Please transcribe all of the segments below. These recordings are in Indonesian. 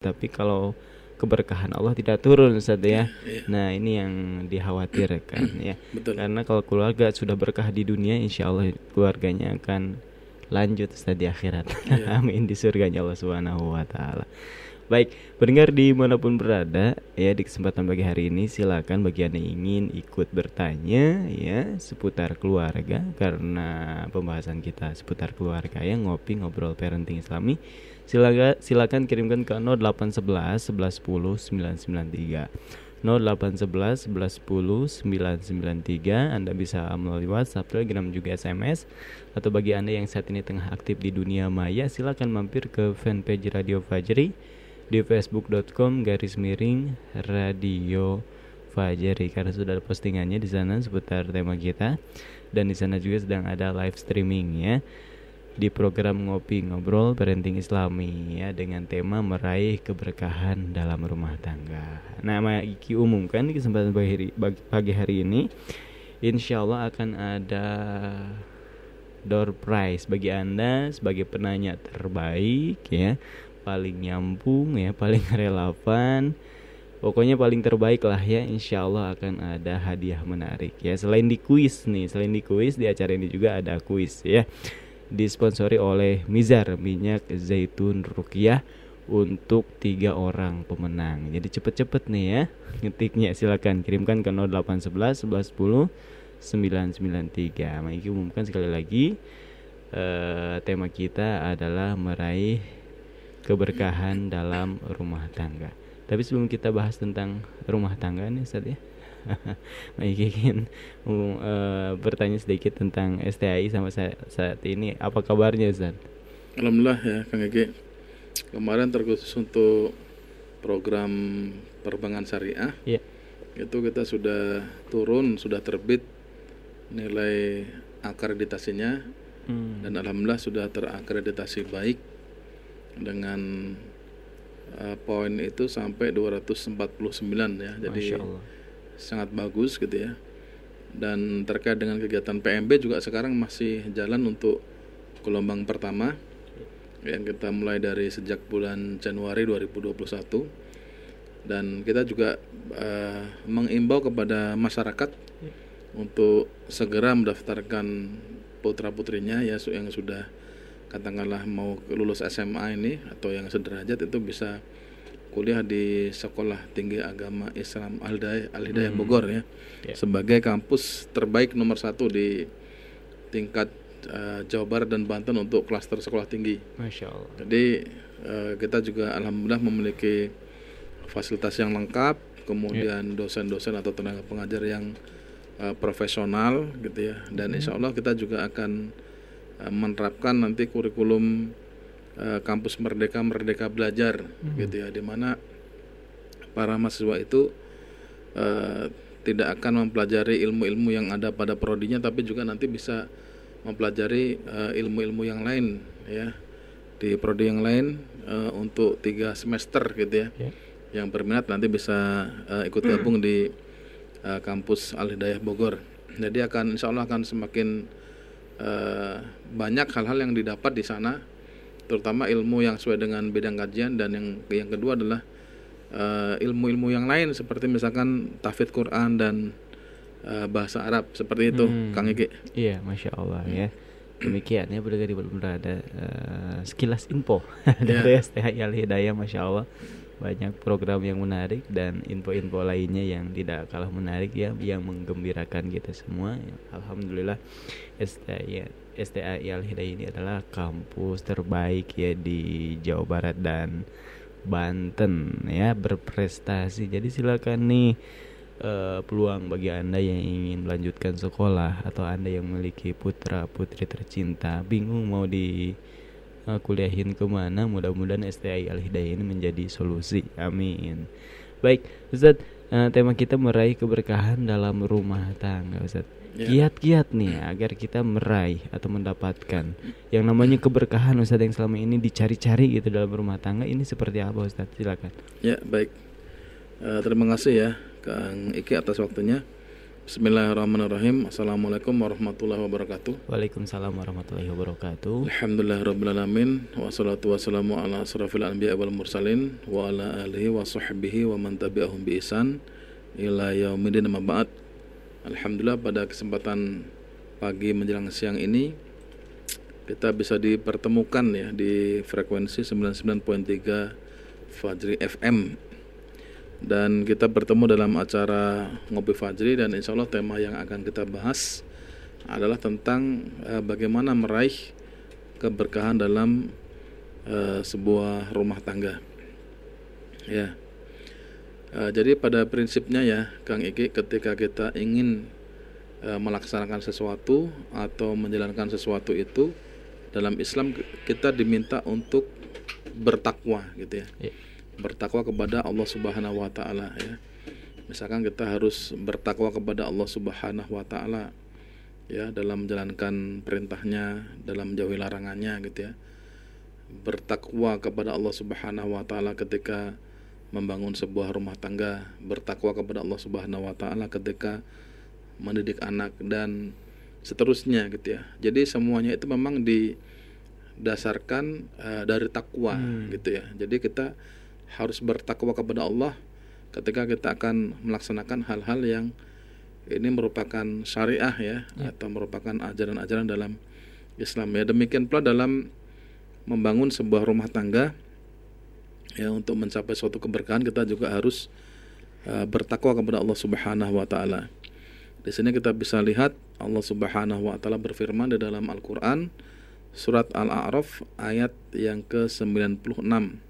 tapi kalau keberkahan Allah tidak turun Ustaz ya. Iya. Nah, ini yang dikhawatirkan ya. Betul. Karena kalau keluarga sudah berkah di dunia, insya Allah keluarganya akan lanjut Ustaz di akhirat. Iya. Amin di surganya Allah Subhanahu wa taala. Baik, pendengar di mana pun berada ya di kesempatan pagi hari ini silakan bagi anda yang ingin ikut bertanya ya seputar keluarga karena pembahasan kita seputar keluarga ya ngopi ngobrol parenting Islami silakan silakan kirimkan ke 0811 1110 993 0811 1110 993 Anda bisa melalui WhatsApp, Telegram juga SMS atau bagi Anda yang saat ini tengah aktif di dunia maya silakan mampir ke fanpage Radio Fajri di facebook.com garis miring radio Fajri. Karena sudah ada postingannya di sana seputar tema kita. Dan di sana juga sedang ada live streaming ya di program ngopi ngobrol parenting islami ya dengan tema meraih keberkahan dalam rumah tangga. Nama Iki umumkan di kesempatan pagi hari, pagi hari ini Insya Allah akan ada door prize bagi anda sebagai penanya terbaik ya. Paling nyambung ya paling relevan. Pokoknya paling terbaik lah ya. Insya Allah akan ada hadiah menarik ya. Selain di kuis nih selain di kuis di acara ini juga ada kuis ya disponsori oleh Mizar minyak zaitun rukiah untuk tiga orang pemenang jadi cepet-cepet nih ya ngetiknya silakan kirimkan ke 0811 1110 993 Maiki umumkan sekali lagi eh, tema kita adalah meraih keberkahan dalam rumah tangga. Tapi sebelum kita bahas tentang rumah tangga nih Ustaz ya. Maiki ingin eh, bertanya sedikit tentang STI sama sa- saat ini. Apa kabarnya Ustaz? Alhamdulillah ya Kang Ege. Kemarin terkhusus untuk program perbankan syariah Iya. itu kita sudah turun, sudah terbit nilai akreditasinya Hmm. dan alhamdulillah sudah terakreditasi baik dengan eh, poin itu sampai 249 ya. Jadi. Sangat bagus gitu ya. Dan terkait dengan kegiatan PMB juga sekarang masih jalan untuk gelombang pertama yang kita mulai dari sejak bulan Januari 2021 dan kita juga eh, mengimbau kepada masyarakat untuk segera mendaftarkan putra putrinya ya yang sudah katakanlah mau lulus SMA ini atau yang sederajat itu bisa kuliah di Sekolah Tinggi Agama Islam Al Hidayah Al Hidayah Bogor ya Ya. sebagai kampus terbaik nomor satu di tingkat eh, Jawa Barat dan Banten untuk klaster sekolah tinggi. Masya Allah. Jadi eh, kita juga alhamdulillah memiliki fasilitas yang lengkap, kemudian dosen-dosen atau tenaga pengajar yang eh, profesional gitu ya. Dan insya Allah kita juga akan eh, menerapkan nanti kurikulum eh, kampus Merdeka Merdeka Belajar gitu ya, di mana para mahasiswa itu eh, tidak akan mempelajari ilmu-ilmu yang ada pada prodinya, tapi juga nanti bisa mempelajari eh, ilmu-ilmu yang lain ya di prodi yang lain eh, untuk tiga semester gitu ya. Ya. Yang berminat nanti bisa eh, ikut gabung di eh, kampus Al Hidayah Bogor. Jadi akan insya Allah akan semakin eh, banyak hal-hal yang didapat di sana, terutama ilmu yang sesuai dengan bidang kajian dan yang yang kedua adalah eh, ilmu-ilmu yang lain seperti misalkan tahfidz Quran dan eh, bahasa Arab seperti itu, Hmm. Kang Ege. Iya, masya Allah ya. Demikian ya berada di berada eh, sekilas info Ya. dari STHI Al Hidayah, masya Allah banyak program yang menarik dan info-info lainnya yang tidak kalah menarik ya, yang menggembirakan kita semua. Alhamdulillah STHI STHI Al Hidayah ini adalah kampus terbaik ya di Jawa Barat dan Banten ya berprestasi. Jadi silakan nih eh, peluang bagi Anda yang ingin melanjutkan sekolah atau Anda yang memiliki putra putri tercinta bingung mau di eh, kuliahin ke mana? Mudah-mudahan STI Al Hidayah ini menjadi solusi. Amin. Baik Ustadz eh, tema kita meraih keberkahan dalam rumah tangga Ustadz Ya. kiat-kiat nih agar kita meraih atau mendapatkan. Yang namanya keberkahan Ustadz yang selama ini dicari-cari gitu dalam rumah tangga ini seperti apa Ustadz silakan. Ya, baik. Eh, terima kasih ya Kang Iki atas waktunya. Bismillahirrahmanirrahim. Assalamualaikum warahmatullahi wabarakatuh. Waalaikumsalam warahmatullahi wabarakatuh. Alhamdulillahirrabbilalamin Wassalatu wassalamu ala asrafil anbiya wal mursalin Wa ala alihi wa sahbihi wa man tabi'ahum bi isan Ila yaumidin ba'd Alhamdulillah pada kesempatan pagi menjelang siang ini Kita bisa dipertemukan ya di frekuensi 99.3 Fajri FM dan kita bertemu dalam acara Ngopi Fajri dan insya Allah tema yang akan kita bahas adalah tentang uh, bagaimana meraih keberkahan dalam uh, sebuah rumah tangga. Ya, uh, jadi pada prinsipnya ya, Kang Iki, ketika kita ingin uh, melaksanakan sesuatu atau menjalankan sesuatu itu dalam Islam kita diminta untuk bertakwa, gitu ya. ya bertakwa kepada Allah Subhanahu wa taala ya. Misalkan kita harus bertakwa kepada Allah Subhanahu wa taala ya dalam menjalankan perintahnya, dalam menjauhi larangannya gitu ya. Bertakwa kepada Allah Subhanahu wa taala ketika membangun sebuah rumah tangga, bertakwa kepada Allah Subhanahu wa taala ketika mendidik anak dan seterusnya gitu ya. Jadi semuanya itu memang didasarkan uh, dari takwa hmm. gitu ya. Jadi kita harus bertakwa kepada Allah ketika kita akan melaksanakan hal-hal yang ini merupakan syariah ya, ya. atau merupakan ajaran-ajaran dalam Islam ya demikian pula dalam membangun sebuah rumah tangga ya untuk mencapai suatu keberkahan kita juga harus uh, bertakwa kepada Allah Subhanahu wa taala. Di sini kita bisa lihat Allah Subhanahu wa taala berfirman di dalam Al-Qur'an surat Al-A'raf ayat yang ke-96.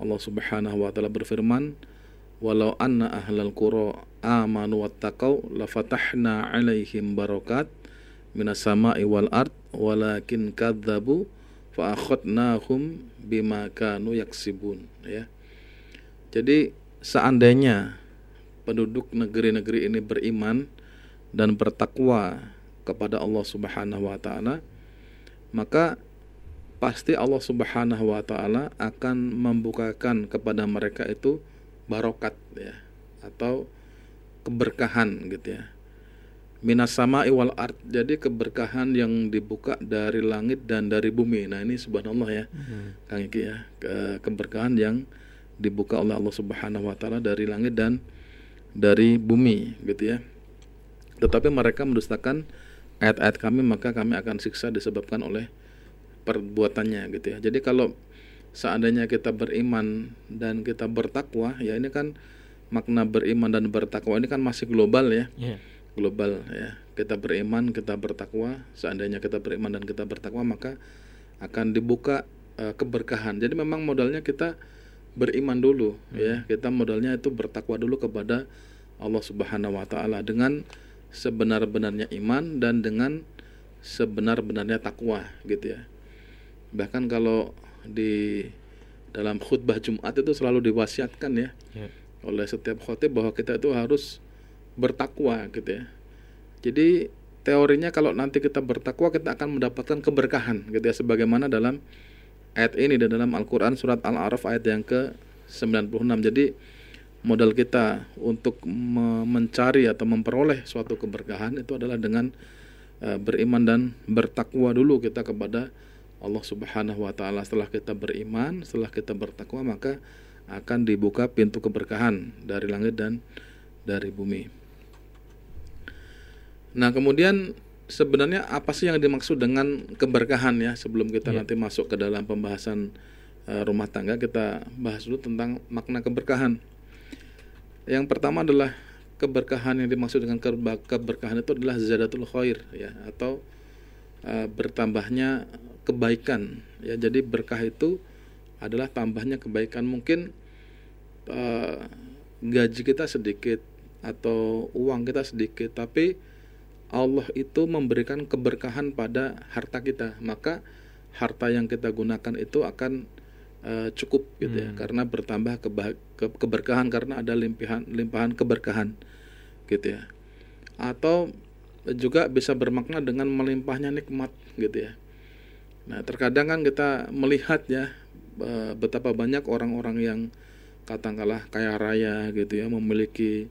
Allah Subhanahu wa taala berfirman, "Walau anna ahlal qura amanu wattaqau lafatahna 'alaihim barakat minas sama'i wal ard walakin kadzabu fa akhadnahum bima kanu yaksibun." Ya. Jadi seandainya penduduk negeri-negeri ini beriman dan bertakwa kepada Allah Subhanahu wa taala, maka pasti Allah Subhanahu wa taala akan membukakan kepada mereka itu barokat ya atau keberkahan gitu ya. Minas sama iwal art. Jadi keberkahan yang dibuka dari langit dan dari bumi. Nah, ini subhanallah ya. Hmm. Kang Iki ya. Ke keberkahan yang dibuka oleh Allah Subhanahu wa taala dari langit dan dari bumi gitu ya. Tetapi mereka mendustakan ayat-ayat kami maka kami akan siksa disebabkan oleh perbuatannya gitu ya. Jadi kalau seandainya kita beriman dan kita bertakwa, ya ini kan makna beriman dan bertakwa ini kan masih global ya. Yeah. Global ya. Kita beriman, kita bertakwa, seandainya kita beriman dan kita bertakwa maka akan dibuka uh, keberkahan. Jadi memang modalnya kita beriman dulu hmm. ya. Kita modalnya itu bertakwa dulu kepada Allah Subhanahu wa taala dengan sebenar-benarnya iman dan dengan sebenar-benarnya takwa gitu ya bahkan kalau di dalam khutbah Jumat itu selalu diwasiatkan ya, ya. oleh setiap khotib bahwa kita itu harus bertakwa gitu ya. Jadi teorinya kalau nanti kita bertakwa kita akan mendapatkan keberkahan gitu ya sebagaimana dalam ayat ini dan dalam Al-Qur'an surat Al-A'raf ayat yang ke 96. Jadi modal kita untuk mencari atau memperoleh suatu keberkahan itu adalah dengan uh, beriman dan bertakwa dulu kita kepada Allah Subhanahu wa taala setelah kita beriman, setelah kita bertakwa maka akan dibuka pintu keberkahan dari langit dan dari bumi. Nah, kemudian sebenarnya apa sih yang dimaksud dengan keberkahan ya? Sebelum kita yeah. nanti masuk ke dalam pembahasan uh, rumah tangga, kita bahas dulu tentang makna keberkahan. Yang pertama adalah keberkahan yang dimaksud dengan keberkahan itu adalah zadatul khair ya atau uh, bertambahnya kebaikan. Ya jadi berkah itu adalah tambahnya kebaikan. Mungkin uh, gaji kita sedikit atau uang kita sedikit tapi Allah itu memberikan keberkahan pada harta kita. Maka harta yang kita gunakan itu akan uh, cukup gitu ya. Hmm. karena bertambah keba ke keberkahan karena ada limpahan limpahan keberkahan gitu ya. Atau juga bisa bermakna dengan melimpahnya nikmat gitu ya Nah, terkadang kan kita melihat ya betapa banyak orang-orang yang katakanlah kaya raya gitu ya, memiliki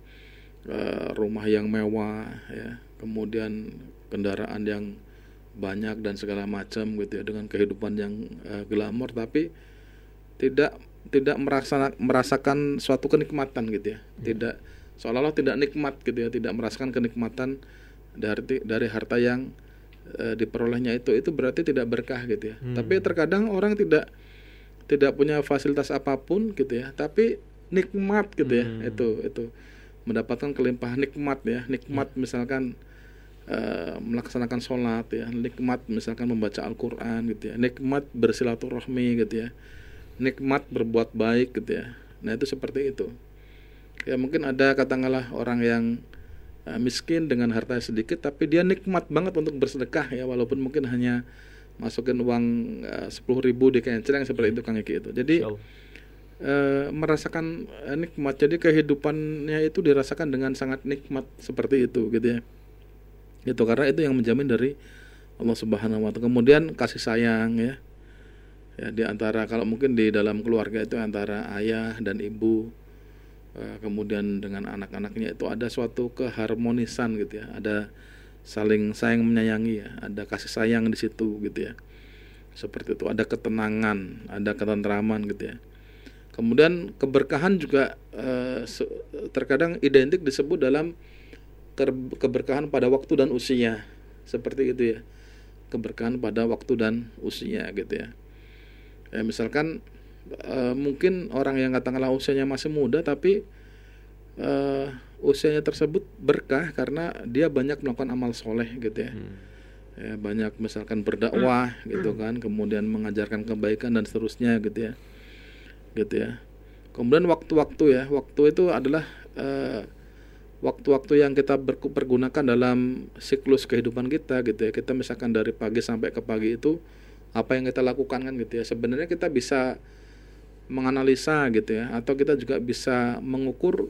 uh, rumah yang mewah ya kemudian kendaraan yang banyak dan segala macam gitu ya dengan kehidupan yang uh, glamor tapi tidak tidak merasa merasakan suatu kenikmatan gitu ya, ya. tidak seolah-olah tidak nikmat gitu ya tidak merasakan kenikmatan dari dari harta yang e, diperolehnya itu itu berarti tidak berkah gitu ya. Hmm. tapi terkadang orang tidak tidak punya fasilitas apa pun gitu ya. Tapi nikmat gitu ya hmm. itu itu. Mendapatkan kelimpahan nikmat ya. Nikmat hmm. misalkan e, melaksanakan sholat ya. Nikmat misalkan membaca Al-Quran gitu ya. Nikmat bersilaturahmi gitu ya. Nikmat berbuat baik gitu ya. Nah itu seperti itu. Ya mungkin ada katakanlah orang yang miskin dengan harta sedikit tapi dia nikmat banget untuk bersedekah ya walaupun mungkin hanya masukin uang eh, sepuluh ribu di yang seperti itu kang Eki itu. Jadi uh, merasakan nikmat. Jadi kehidupannya itu dirasakan dengan sangat nikmat seperti itu gitu ya. Itu karena itu yang menjamin dari Allah Subhanahu Wa Taala. Kemudian kasih sayang ya. Ya di antara kalau mungkin di dalam keluarga itu antara ayah dan ibu Eh, kemudian dengan anak-anaknya itu ada suatu keharmonisan gitu ya. Ada saling sayang menyayangi ya. Ada kasih sayang di situ gitu ya. Seperti itu. Ada ketenangan ada ketentraman gitu ya. Kemudian keberkahan juga eh, terkadang identik disebut dalam keberkahan pada waktu dan usia. Seperti itu ya. Keberkahan pada waktu dan usia gitu ya. Ya misalkan uh, mungkin orang yang katakanlah usianya masih muda tapi uh, usianya tersebut berkah karena dia banyak melakukan amal soleh gitu ya. Hmm. ya banyak misalkan berdakwah hmm. gitu kan kemudian mengajarkan kebaikan dan seterusnya gitu ya gitu ya kemudian waktu-waktu ya waktu itu adalah uh, waktu-waktu yang kita pergunakan dalam siklus kehidupan kita gitu ya kita misalkan dari pagi sampai ke pagi itu apa yang kita lakukan kan gitu ya sebenarnya kita bisa menganalisa gitu ya. Atau kita juga bisa mengukur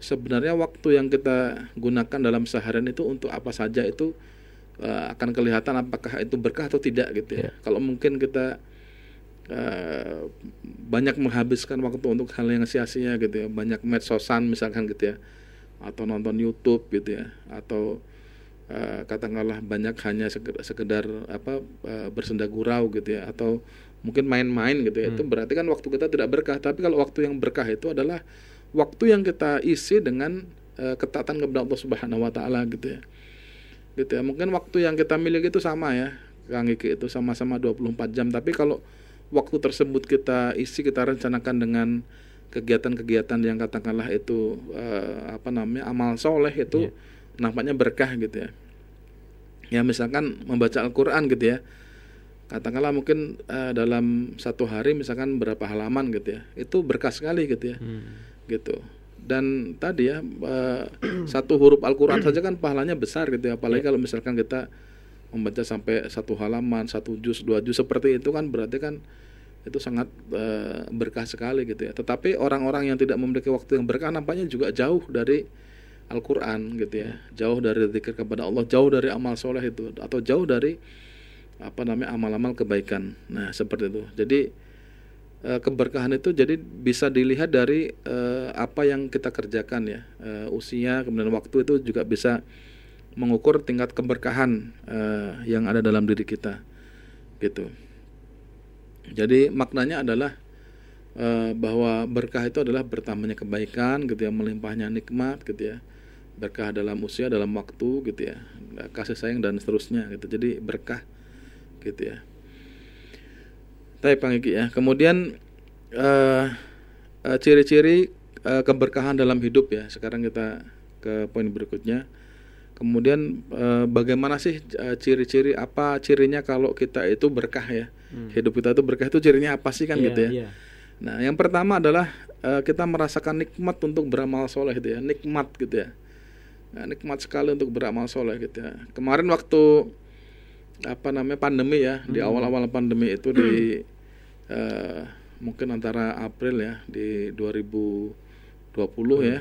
sebenarnya waktu yang kita gunakan dalam seharian itu untuk apa saja itu uh, akan kelihatan apakah itu berkah atau tidak gitu ya. Yeah. Kalau mungkin kita uh, banyak menghabiskan waktu untuk hal yang sia-sia gitu ya, banyak medsosan misalkan gitu ya. Atau nonton YouTube gitu ya. Atau uh, katakanlah banyak hanya sekedar, sekedar apa uh, bersenda gurau gitu ya. Atau mungkin main-main gitu ya hmm. itu berarti kan waktu kita tidak berkah tapi kalau waktu yang berkah itu adalah waktu yang kita isi dengan uh, ketaatan kepada Allah Subhanahu wa taala gitu ya. Gitu ya. Mungkin waktu yang kita miliki itu sama ya. Kang Iki itu sama-sama 24 jam tapi kalau waktu tersebut kita isi kita rencanakan dengan kegiatan-kegiatan yang katakanlah itu uh, apa namanya amal soleh itu yeah. nampaknya berkah gitu ya. Ya misalkan membaca Al-Qur'an gitu ya katakanlah mungkin uh, dalam satu hari misalkan berapa halaman gitu ya itu berkah sekali gitu ya. Hmm. gitu. Dan tadi ya uh, satu huruf Al-Quran saja kan pahalanya besar gitu ya. Apalagi yeah. kalau misalkan kita membaca sampai satu halaman satu juz dua juz seperti itu kan berarti kan itu sangat uh, berkah sekali gitu ya. Tetapi orang-orang yang tidak memiliki waktu yang berkah nampaknya juga jauh dari Al-Quran gitu ya. Jauh dari zikir kepada Allah jauh dari amal soleh itu atau jauh dari apa namanya amal-amal kebaikan. Nah, seperti itu. Jadi e, keberkahan itu jadi bisa dilihat dari e, apa yang kita kerjakan ya. E, usia kemudian waktu itu juga bisa mengukur tingkat keberkahan e, yang ada dalam diri kita. Gitu. Jadi maknanya adalah bahwa berkah itu adalah bertambahnya kebaikan gitu ya, melimpahnya nikmat gitu ya. Berkah dalam usia, dalam waktu gitu ya. Kasih sayang dan seterusnya gitu. Jadi berkah gitu ya. Tapi Pak ya. Kemudian uh, uh, ciri-ciri uh, keberkahan dalam hidup ya. Sekarang kita ke poin berikutnya. Kemudian uh, bagaimana sih uh, ciri-ciri apa cirinya kalau kita itu berkah ya? Hmm. Hidup kita itu berkah itu cirinya apa sih kan yeah, gitu ya? Yeah. Nah, yang pertama adalah uh, kita merasakan nikmat untuk beramal soleh gitu ya, nikmat gitu ya. Nah, nikmat sekali untuk beramal soleh gitu ya. Kemarin waktu apa namanya pandemi ya hmm. di awal-awal pandemi itu di uh, mungkin antara April ya di 2020 hmm. ya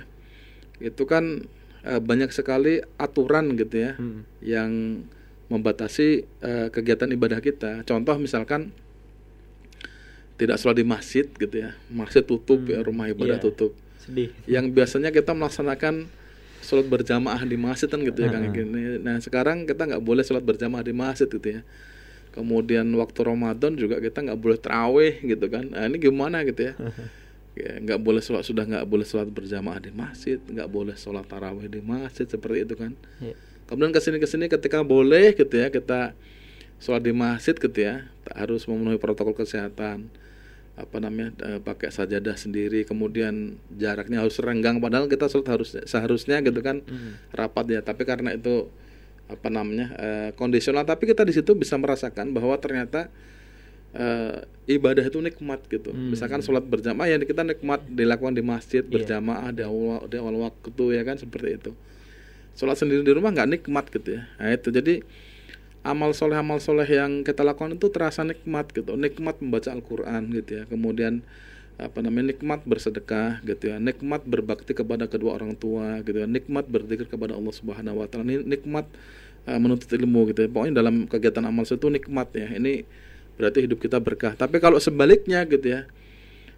itu kan uh, banyak sekali aturan gitu ya hmm. yang membatasi uh, kegiatan ibadah kita contoh misalkan tidak sholat di masjid gitu ya masjid tutup ya, hmm. ya rumah ibadah yeah. tutup sedih yang biasanya kita melaksanakan sholat berjamaah di masjid kan gitu ya Kang Ah. Iki. Nah sekarang kita nggak boleh sholat berjamaah di masjid gitu ya. Kemudian waktu Ramadan juga kita nggak boleh terawih gitu kan. Nah, ini gimana gitu ya? Ya, nggak boleh sholat sudah nggak boleh sholat berjamaah di masjid, nggak boleh sholat tarawih di masjid seperti itu kan. Ya. Kemudian ke sini ke sini ketika boleh gitu ya kita sholat di masjid gitu ya, harus memenuhi protokol kesehatan apa namanya eh, pakai sajadah sendiri kemudian jaraknya harus renggang padahal kita sholat harus seharusnya gitu kan Hmm. rapat ya tapi karena itu apa namanya eh, kondisional tapi kita di situ bisa merasakan bahwa ternyata eh, ibadah itu nikmat gitu Hmm. misalkan sholat berjamaah yang kita nikmat dilakukan di masjid Iya. berjamaah di awal di awal waktu ya kan seperti itu sholat sendiri di rumah nggak nikmat gitu ya nah itu jadi amal soleh amal soleh yang kita lakukan itu terasa nikmat gitu. Nikmat membaca Al-Quran gitu ya. Kemudian apa namanya nikmat bersedekah gitu ya. Nikmat berbakti kepada kedua orang tua gitu ya. Nikmat berzikir kepada Allah Subhanahu Wa Taala. Ini nikmat uh, menuntut ilmu gitu ya. Pokoknya dalam kegiatan amal itu nikmat ya. Ini berarti hidup kita berkah. Tapi kalau sebaliknya gitu ya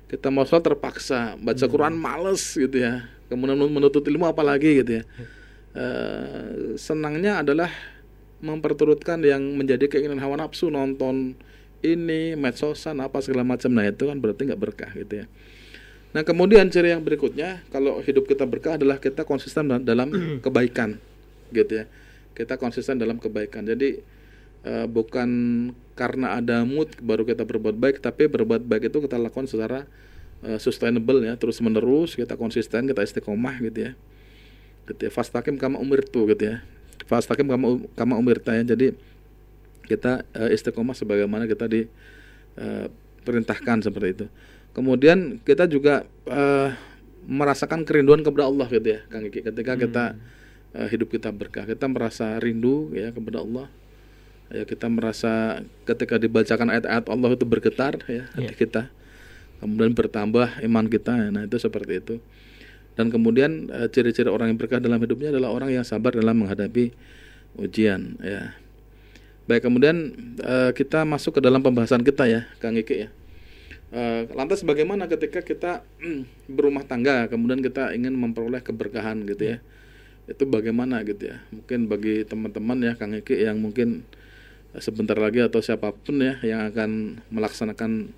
kita mau sholat terpaksa baca Quran males gitu ya. Kemudian menuntut ilmu apalagi gitu ya. Eh, senangnya adalah memperturutkan yang menjadi keinginan hawa nafsu nonton ini medsosan apa segala macam. Nah itu kan berarti nggak berkah gitu ya. Nah kemudian ciri yang berikutnya kalau hidup kita berkah adalah kita konsisten da- dalam kebaikan gitu ya. Kita konsisten dalam kebaikan. Jadi eh, bukan karena ada mood baru kita berbuat baik tapi berbuat baik itu kita lakukan secara eh, sustainable ya terus menerus kita konsisten kita istiqomah gitu ya. Gitu ya. Fastakim kama umirtu gitu ya fastakim kama kama umirta ya. Jadi kita eh, istiqomah sebagaimana kita diperintahkan seperti itu. Kemudian kita juga eh, merasakan kerinduan kepada Allah gitu ya Kang Iki. Ketika kita eh, hidup kita berkah kita merasa rindu ya kepada Allah. Ya kita merasa ketika dibacakan ayat-ayat Allah itu bergetar ya hati Iya. kita. Kemudian bertambah iman kita. Nah itu seperti itu dan kemudian eh, ciri-ciri orang yang berkah dalam hidupnya adalah orang yang sabar dalam menghadapi ujian ya. Baik kemudian eh, kita masuk ke dalam pembahasan kita ya Kang Iki ya. Eh, lantas bagaimana ketika kita berumah tangga kemudian kita ingin memperoleh keberkahan gitu ya? Itu bagaimana gitu ya? Mungkin bagi teman-teman ya Kang Iki yang mungkin sebentar lagi atau siapa pun ya yang akan melaksanakan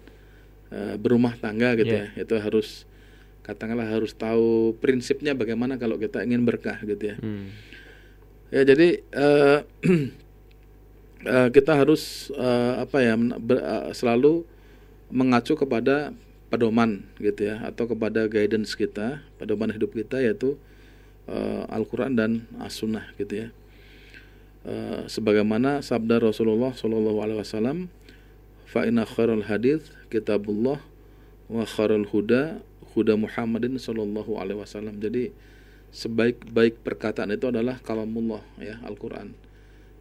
berumah tangga gitu Iya. ya. Itu harus katakanlah harus tahu prinsipnya bagaimana kalau kita ingin berkah gitu ya Hmm. ya jadi eh, eh, kita harus eh, apa ya ber- eh, selalu mengacu kepada pedoman gitu ya atau kepada guidance kita pedoman hidup kita yaitu eh, Al-Quran dan As-Sunnah gitu ya Eh, sebagaimana sabda Rasulullah Shallallahu Alaihi Wasallam fa inna khairul hadits kitabullah wa khairul huda huda Muhammadin Shallallahu Alaihi Wasallam. Jadi sebaik-baik perkataan itu adalah kalamullah ya Al-Quran.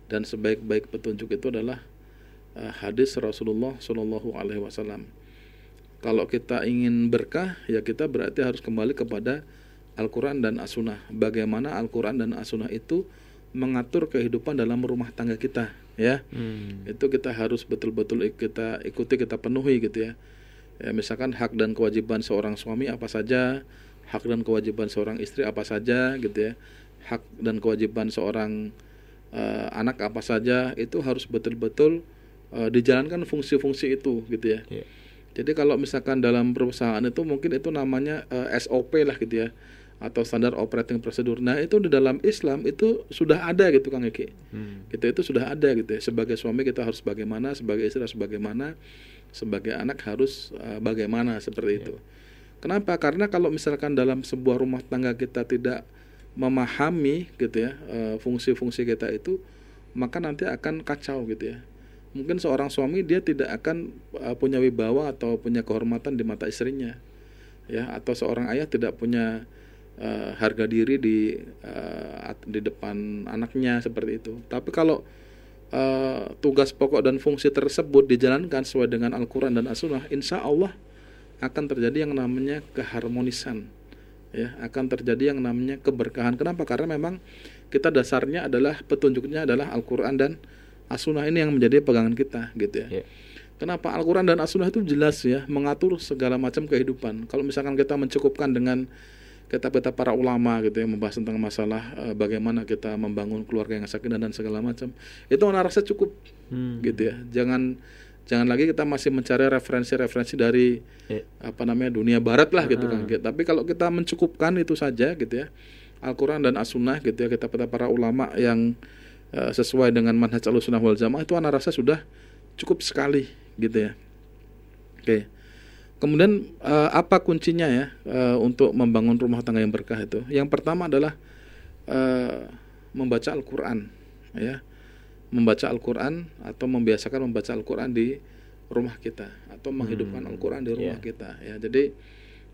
Dan sebaik-baik petunjuk itu adalah eh, hadis Rasulullah Shallallahu Alaihi Wasallam. Kalau kita ingin berkah ya kita berarti harus kembali kepada Al-Quran dan As-Sunnah. Bagaimana Al-Quran dan As-Sunnah itu mengatur kehidupan dalam rumah tangga kita ya. Hmm. itu kita harus betul-betul kita ikuti kita penuhi gitu ya ya misalkan hak dan kewajiban seorang suami apa saja hak dan kewajiban seorang istri apa saja gitu ya hak dan kewajiban seorang eh, anak apa saja itu harus betul-betul eh, dijalankan fungsi-fungsi itu gitu ya Iya. jadi kalau misalkan dalam perusahaan itu mungkin itu namanya eh, SOP lah gitu ya atau standar operating procedure. Nah, itu di dalam Islam itu sudah ada gitu Kang Eki. Hmm. Kita itu sudah ada gitu ya. Sebagai suami kita harus bagaimana, sebagai istri harus bagaimana, sebagai anak harus eh, bagaimana seperti itu. Kenapa? Karena kalau misalkan dalam sebuah rumah tangga kita tidak memahami gitu ya eh, fungsi-fungsi kita itu, maka nanti akan kacau gitu ya. Mungkin seorang suami dia tidak akan eh, punya wibawa atau punya kehormatan di mata istrinya, ya. Atau seorang ayah tidak punya eh, harga diri di at- di depan anaknya seperti itu. Tapi kalau eh, tugas pokok dan fungsi tersebut dijalankan sesuai dengan Al-Quran dan As-Sunnah, insya Allah akan terjadi yang namanya keharmonisan, ya akan terjadi yang namanya keberkahan. Kenapa? Karena memang kita dasarnya adalah petunjuknya adalah Al-Quran dan As-Sunnah ini yang menjadi pegangan kita, gitu ya. Iya. Kenapa Al-Quran dan As-Sunnah itu jelas ya mengatur segala macam kehidupan. Kalau misalkan kita mencukupkan dengan kitab-kitab para ulama gitu ya membahas tentang masalah uh, bagaimana kita membangun keluarga yang sakinah dan segala macam itu anak rasa cukup hmm. gitu ya jangan jangan lagi kita masih mencari referensi-referensi dari yeah. apa namanya dunia barat lah gitu uh -huh. kan tapi kalau kita mencukupkan itu saja gitu ya Al-Quran dan As-Sunnah gitu ya kita para ulama yang uh, sesuai dengan manhaj al-sunnah wal jamaah itu anak rasa sudah cukup sekali gitu ya oke okay. Kemudian uh, apa kuncinya ya uh, untuk membangun rumah tangga yang berkah itu yang pertama adalah uh, membaca Al-Quran ya membaca Al-Quran atau membiasakan membaca Al-Quran di rumah kita atau menghidupkan hmm. Al-Quran di rumah yeah. kita ya jadi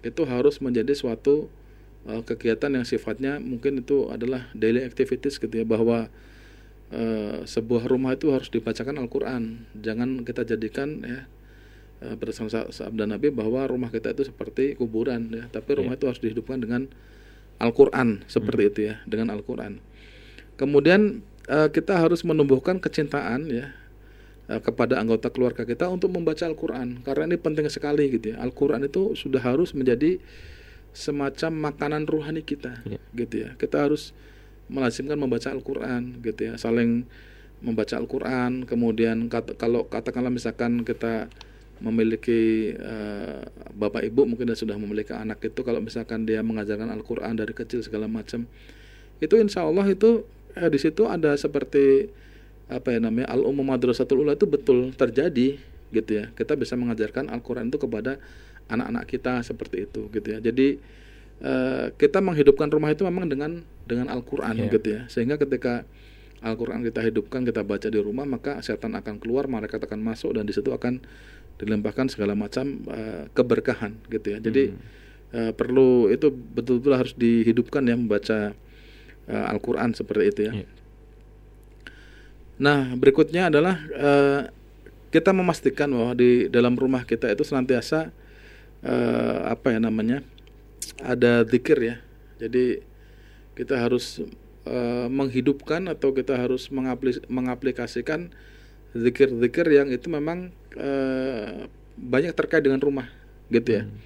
itu harus menjadi suatu uh, kegiatan yang sifatnya mungkin itu adalah daily activities gitu ya bahwa uh, sebuah rumah itu harus dibacakan Al-Quran jangan kita jadikan ya berdasarkan sabda Nabi bahwa rumah kita itu seperti kuburan ya tapi rumah yeah. itu harus dihidupkan dengan Al-Quran seperti hmm. itu ya dengan Al-Quran kemudian uh, kita harus menumbuhkan kecintaan ya uh, kepada anggota keluarga kita untuk membaca Al-Qur'an karena ini penting sekali gitu ya. Al-Qur'an itu sudah harus menjadi semacam makanan rohani kita ya. gitu ya. Kita harus melazimkan membaca Al-Qur'an gitu ya, saling membaca Al-Qur'an, kemudian kat, kalau katakanlah misalkan kita memiliki uh, bapak ibu mungkin dia sudah memiliki anak itu kalau misalkan dia mengajarkan Al-Qur'an dari kecil segala macam itu insya Allah itu eh, di situ ada seperti apa ya namanya al umum madrasatul ula itu betul terjadi gitu ya. Kita bisa mengajarkan Al-Quran itu kepada anak-anak kita seperti itu gitu ya. Jadi eh, kita menghidupkan rumah itu memang dengan dengan Al-Quran yeah. gitu ya. Sehingga ketika Al-Quran kita hidupkan kita baca di rumah maka setan akan keluar malaikat akan masuk dan di situ akan dilimpahkan segala macam uh, keberkahan gitu ya jadi hmm. uh, perlu itu betul-betul harus dihidupkan ya membaca uh, Al-Quran seperti itu ya. Yeah. Nah berikutnya adalah uh, kita memastikan bahwa di dalam rumah kita itu senantiasa uh, apa ya namanya ada zikir ya. Jadi kita harus uh, menghidupkan atau kita harus mengaplikasikan zikir-zikir yang itu memang uh, banyak terkait dengan rumah gitu ya. Hmm.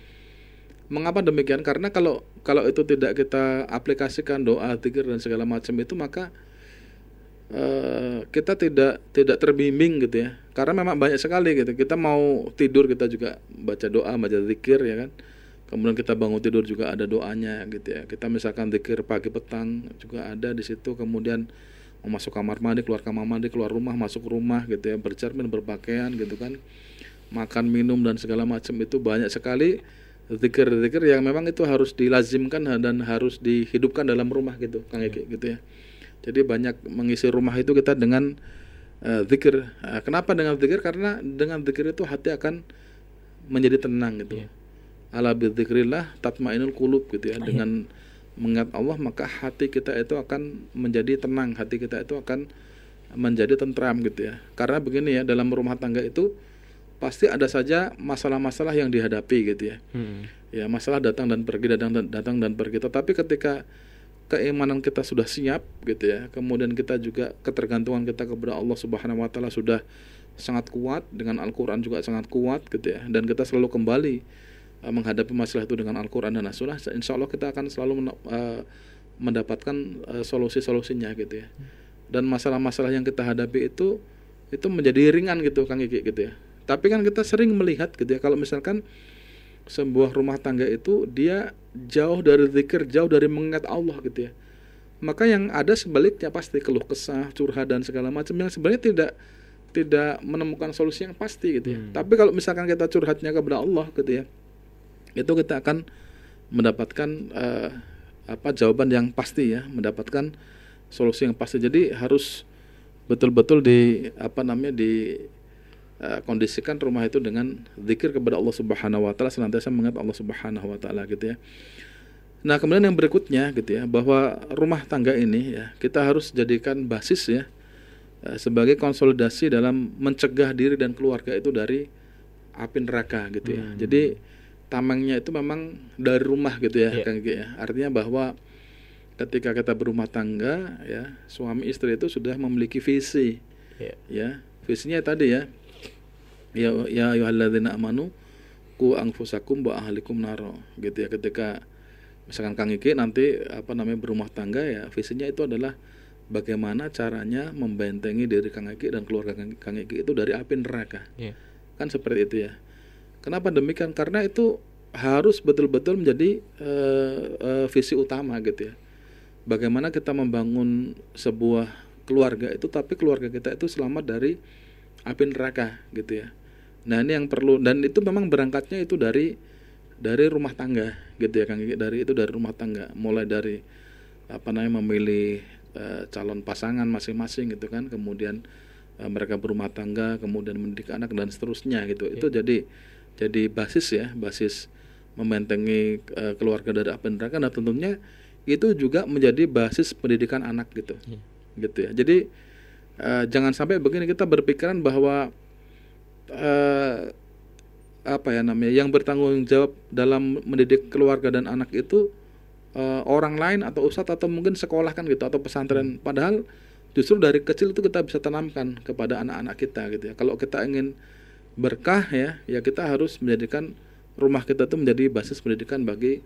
Mengapa demikian? Karena kalau kalau itu tidak kita aplikasikan doa, zikir dan segala macam itu maka uh, kita tidak tidak terbimbing gitu ya. Karena memang banyak sekali gitu. Kita mau tidur kita juga baca doa, baca zikir ya kan. Kemudian kita bangun tidur juga ada doanya gitu ya. Kita misalkan zikir pagi petang juga ada di situ. Kemudian mau masuk kamar mandi, keluar kamar mandi, keluar rumah, masuk rumah gitu ya, bercermin, berpakaian gitu kan. Makan, minum dan segala macam itu banyak sekali zikir-zikir yang memang itu harus dilazimkan dan harus dihidupkan dalam rumah gitu Kang Eki gitu ya. Jadi banyak mengisi rumah itu kita dengan uh, zikir. Uh, kenapa dengan zikir? Karena dengan zikir itu hati akan menjadi tenang gitu. Yeah. Ala bidzikrillah tatmainul qulub gitu ya. Yeah. Mengingat Allah maka hati kita itu akan menjadi tenang, hati kita itu akan menjadi tentram gitu ya. Karena begini ya, dalam rumah tangga itu pasti ada saja masalah-masalah yang dihadapi gitu ya. Hmm. Ya masalah datang dan pergi datang dan datang dan pergi. Tetapi ketika keimanan kita sudah siap gitu ya, kemudian kita juga ketergantungan kita kepada Allah Subhanahu Wa Taala sudah sangat kuat dengan Al-Quran juga sangat kuat gitu ya, dan kita selalu kembali menghadapi masalah itu dengan Al-Quran dan As-Sunnah. Insya Allah kita akan selalu uh, mendapatkan uh, solusi-solusinya gitu ya. Dan masalah-masalah yang kita hadapi itu itu menjadi ringan gitu Kang Iki gitu ya tapi kan kita sering melihat gitu ya kalau misalkan sebuah rumah tangga itu dia jauh dari zikir, jauh dari mengingat Allah gitu ya. Maka yang ada sebaliknya pasti keluh kesah, curhat dan segala macam yang sebenarnya tidak tidak menemukan solusi yang pasti gitu ya. Hmm. Tapi kalau misalkan kita curhatnya kepada Allah gitu ya, itu kita akan mendapatkan uh, apa jawaban yang pasti ya, mendapatkan solusi yang pasti. Jadi harus betul-betul di apa namanya di uh, kondisikan rumah itu dengan zikir kepada Allah Subhanahu wa taala senantiasa mengingat Allah Subhanahu wa taala gitu ya. Nah, kemudian yang berikutnya gitu ya, bahwa rumah tangga ini ya kita harus jadikan basis ya uh, sebagai konsolidasi dalam mencegah diri dan keluarga itu dari api neraka gitu ya. Hmm. Jadi tamangnya itu memang dari rumah gitu ya, yeah. Kang ya. Artinya bahwa ketika kita berumah tangga ya, suami istri itu sudah memiliki visi. Yeah. Ya, visinya tadi ya ya ya ayyuhalladzina amanu ku anfusakum wa ahlikum naro gitu ya ketika misalkan Kang Iki nanti apa namanya berumah tangga ya visinya itu adalah bagaimana caranya membentengi diri Kang Iki dan keluarga Kang, Iki itu dari api neraka Iya. kan seperti itu ya kenapa demikian? Karena itu harus betul-betul menjadi eh, eh, visi utama gitu ya. Bagaimana kita membangun sebuah keluarga itu tapi keluarga kita itu selamat dari api neraka gitu ya. Nah ini yang perlu dan itu memang berangkatnya itu dari dari rumah tangga gitu ya Kang Gigi. Dari itu dari rumah tangga. Mulai dari apa namanya memilih eh, calon pasangan masing-masing gitu kan. Kemudian mereka berumah tangga kemudian mendidik anak dan seterusnya gitu. Itu jadi jadi basis ya basis membentengi eh, keluarga dari api neraka. Dan tentunya itu juga menjadi basis pendidikan anak gitu. Iya. gitu ya. Jadi eh, jangan sampai begini kita berpikiran bahwa eh, apa ya namanya yang bertanggung jawab dalam mendidik keluarga dan anak itu eh, orang lain atau ustadz atau mungkin sekolah kan gitu atau pesantren. Padahal justru dari kecil itu kita bisa tanamkan kepada anak-anak kita gitu ya. Kalau kita ingin berkah ya ya kita harus menjadikan rumah kita itu menjadi basis pendidikan bagi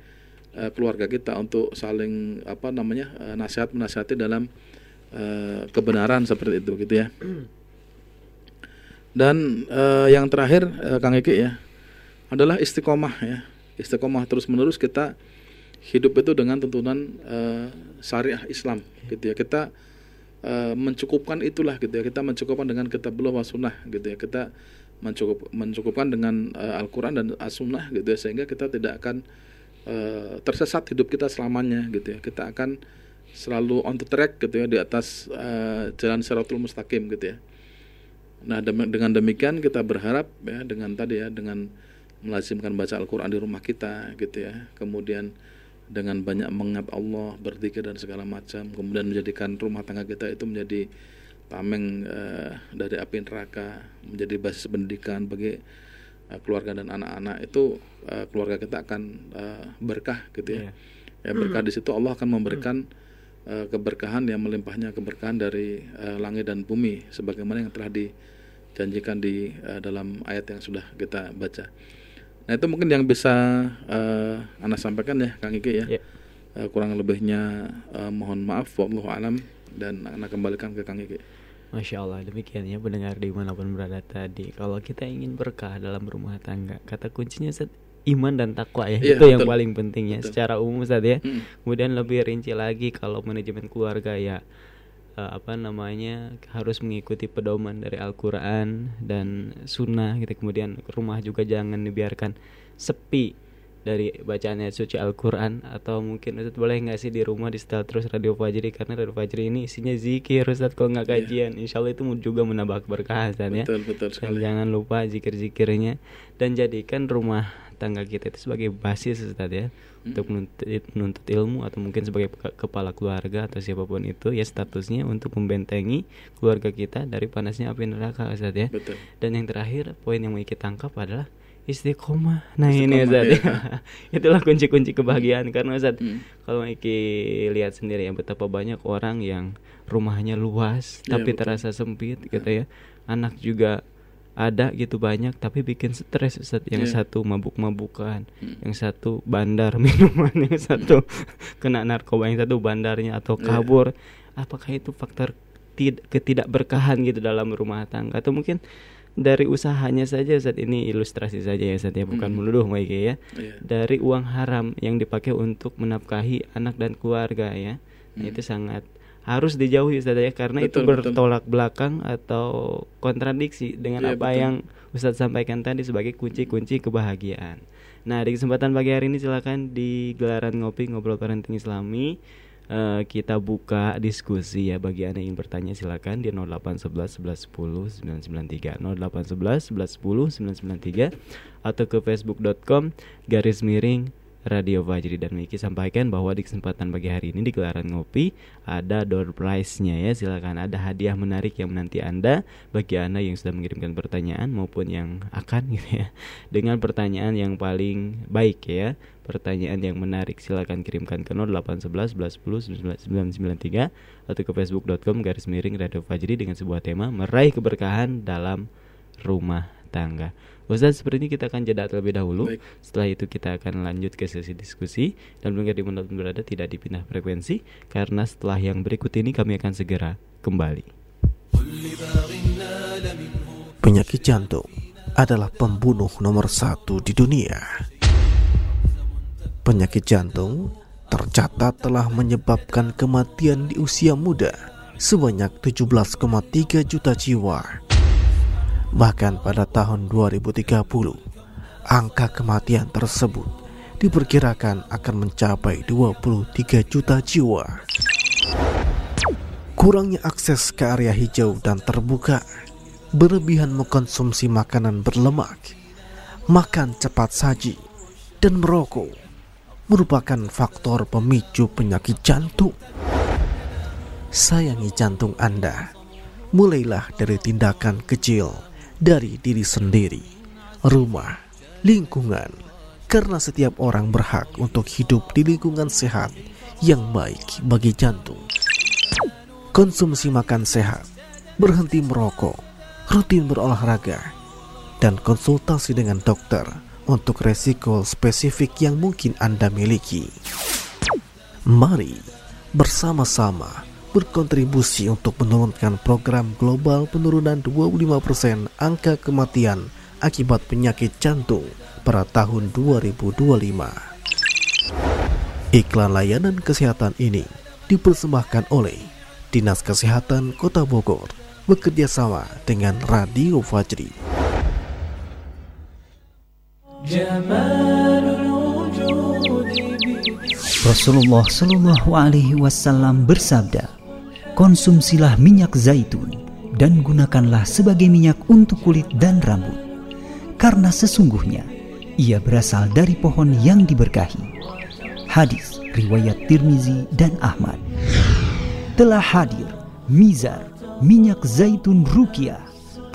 eh, keluarga kita untuk saling apa namanya eh, nasihat menasihati dalam eh, kebenaran seperti itu gitu ya. Dan eh, yang terakhir eh, Kang Eki ya adalah istiqomah ya. Istiqomah terus menerus kita hidup itu dengan tuntunan eh, syariah Islam gitu ya. Kita eh, mencukupkan itulah gitu ya. Kita mencukupkan dengan kitabullah wa sunnah gitu ya. Kita mencukup mencukupkan dengan eh, Al-Quran dan As-Sunnah gitu ya sehingga kita tidak akan eh, tersesat hidup kita selamanya gitu ya kita akan selalu on the track gitu ya di atas eh, jalan siratul mustaqim gitu ya Nah, dem- dengan demikian kita berharap ya dengan tadi ya dengan melazimkan baca Al-Qur'an di rumah kita gitu ya. Kemudian dengan banyak mengingat Allah, berzikir dan segala macam, kemudian menjadikan rumah tangga kita itu menjadi tameng eh, dari api neraka, menjadi basis pendidikan bagi eh, keluarga dan anak-anak itu eh, keluarga kita akan eh, berkah gitu ya. Ya berkah di situ Allah akan memberikan eh, keberkahan yang melimpahnya keberkahan dari eh, langit dan bumi sebagaimana yang telah dijanjikan di eh, dalam ayat yang sudah kita baca. Nah itu mungkin yang bisa eh, Anda sampaikan ya Kang Iki ya. Ya. Eh, kurang lebihnya eh, mohon maaf wallahu alam dan Anda kembalikan ke Kang Iki. Masya Allah demikian ya pendengar di mana pun berada tadi Kalau kita ingin berkah dalam rumah tangga Kata kuncinya Ustaz, iman dan takwa ya Iya, Itu yang betul. paling penting ya Betul. Secara umum Ustaz ya Mm. Kemudian lebih rinci lagi kalau manajemen keluarga ya eh, apa namanya harus mengikuti pedoman dari Al-Quran dan Sunnah gitu kemudian rumah juga jangan dibiarkan sepi dari bacaan ayat suci Al-Quran atau mungkin Ustaz boleh nggak sih di rumah di setel terus Radio Fajri? Karena Radio Fajri ini isinya zikir Ustaz kalau nggak kajian. Insya Allah itu juga menambah keberkahan Ustaz ya. Betul betul dan sekali. jangan lupa zikir-zikirnya. Dan jadikan rumah tangga kita itu sebagai basis Ustaz ya. Untuk menuntut, menuntut ilmu atau mungkin sebagai kepala keluarga atau siapa pun itu ya statusnya untuk membentengi keluarga kita dari panasnya api neraka Ustaz ya. Betul. Dan yang terakhir poin yang mau kita tangkap adalah istiqomah. Nah ini Istiqomah, Ustaz iya. ya. Itulah kunci-kunci kebahagiaan karena Ustaz Mm. kalau Iki lihat sendiri ya betapa banyak orang yang rumahnya luas Iya, tapi betul. terasa sempit gitu ya. Anak juga ada gitu banyak tapi bikin stres Ustaz. Yang Iya. satu mabuk-mabukan, Mm. yang satu bandar minuman, yang satu kena narkoba, yang satu bandarnya atau Iya. kabur. Apakah itu faktor tid- ketidakberkahan gitu dalam rumah tangga atau mungkin dari usahanya saja saat ini ilustrasi saja ya Ustaz ya bukan Mm. menuduh Maike ya Iya. dari uang haram yang dipakai untuk menafkahi anak dan keluarga ya. Nah, Hmm. itu sangat harus dijauhi Ustaz ya karena itu Betul, betul. bertolak belakang atau kontradiksi dengan Iya, apa betul. yang Ustaz sampaikan tadi sebagai kunci-kunci kebahagiaan. Nah, di kesempatan pagi hari ini silakan di gelaran ngopi ngobrol parenting Islami eh, kita buka diskusi ya bagi Anda yang ingin bertanya silakan di 0811 11 10 993 0811 11 10 993 atau ke facebook.com garis miring Radio Fajri dan Miki sampaikan bahwa di kesempatan pagi hari ini di gelaran ngopi ada door prize-nya ya. Silakan ada hadiah menarik yang menanti Anda bagi Anda yang sudah mengirimkan pertanyaan maupun yang akan gitu ya dengan pertanyaan yang paling baik ya. Pertanyaan yang menarik silakan kirimkan ke 0811 11 10 993 atau ke facebook.com garis miring Radio Fajri dengan sebuah tema meraih keberkahan dalam rumah tangga Ustaz seperti ini kita akan jeda terlebih dahulu. Baik. Setelah itu kita akan lanjut ke sesi diskusi dan pendengar di mana berada tidak dipindah frekuensi karena setelah yang berikut ini kami akan segera kembali. Penyakit jantung adalah pembunuh nomor satu di dunia. Penyakit jantung tercatat telah menyebabkan kematian di usia muda sebanyak 17,3 juta jiwa. Bahkan pada tahun 2030, angka kematian tersebut diperkirakan akan mencapai 23 juta jiwa. Kurangnya akses ke area hijau dan terbuka, berlebihan mengkonsumsi makanan berlemak, makan cepat saji, dan merokok merupakan faktor pemicu penyakit jantung. Sayangi jantung Anda. Mulailah dari tindakan kecil dari diri sendiri, rumah, lingkungan, karena setiap orang berhak untuk hidup di lingkungan sehat yang baik bagi jantung. Konsumsi makan sehat, berhenti merokok, rutin berolahraga, dan konsultasi dengan dokter untuk resiko spesifik yang mungkin Anda miliki. Mari bersama-sama berkontribusi untuk menurunkan program global penurunan 25% angka kematian akibat penyakit jantung pada tahun 2025. Iklan layanan kesehatan ini dipersembahkan oleh Dinas Kesehatan Kota Bogor bekerja sama dengan Radio Fajri. Rasulullah Shallallahu Alaihi Wasallam bersabda, konsumsilah minyak zaitun dan gunakanlah sebagai minyak untuk kulit dan rambut, karena sesungguhnya ia berasal dari pohon yang diberkahi. Hadis riwayat Tirmizi dan Ahmad. Telah hadir Mizar minyak zaitun Rukia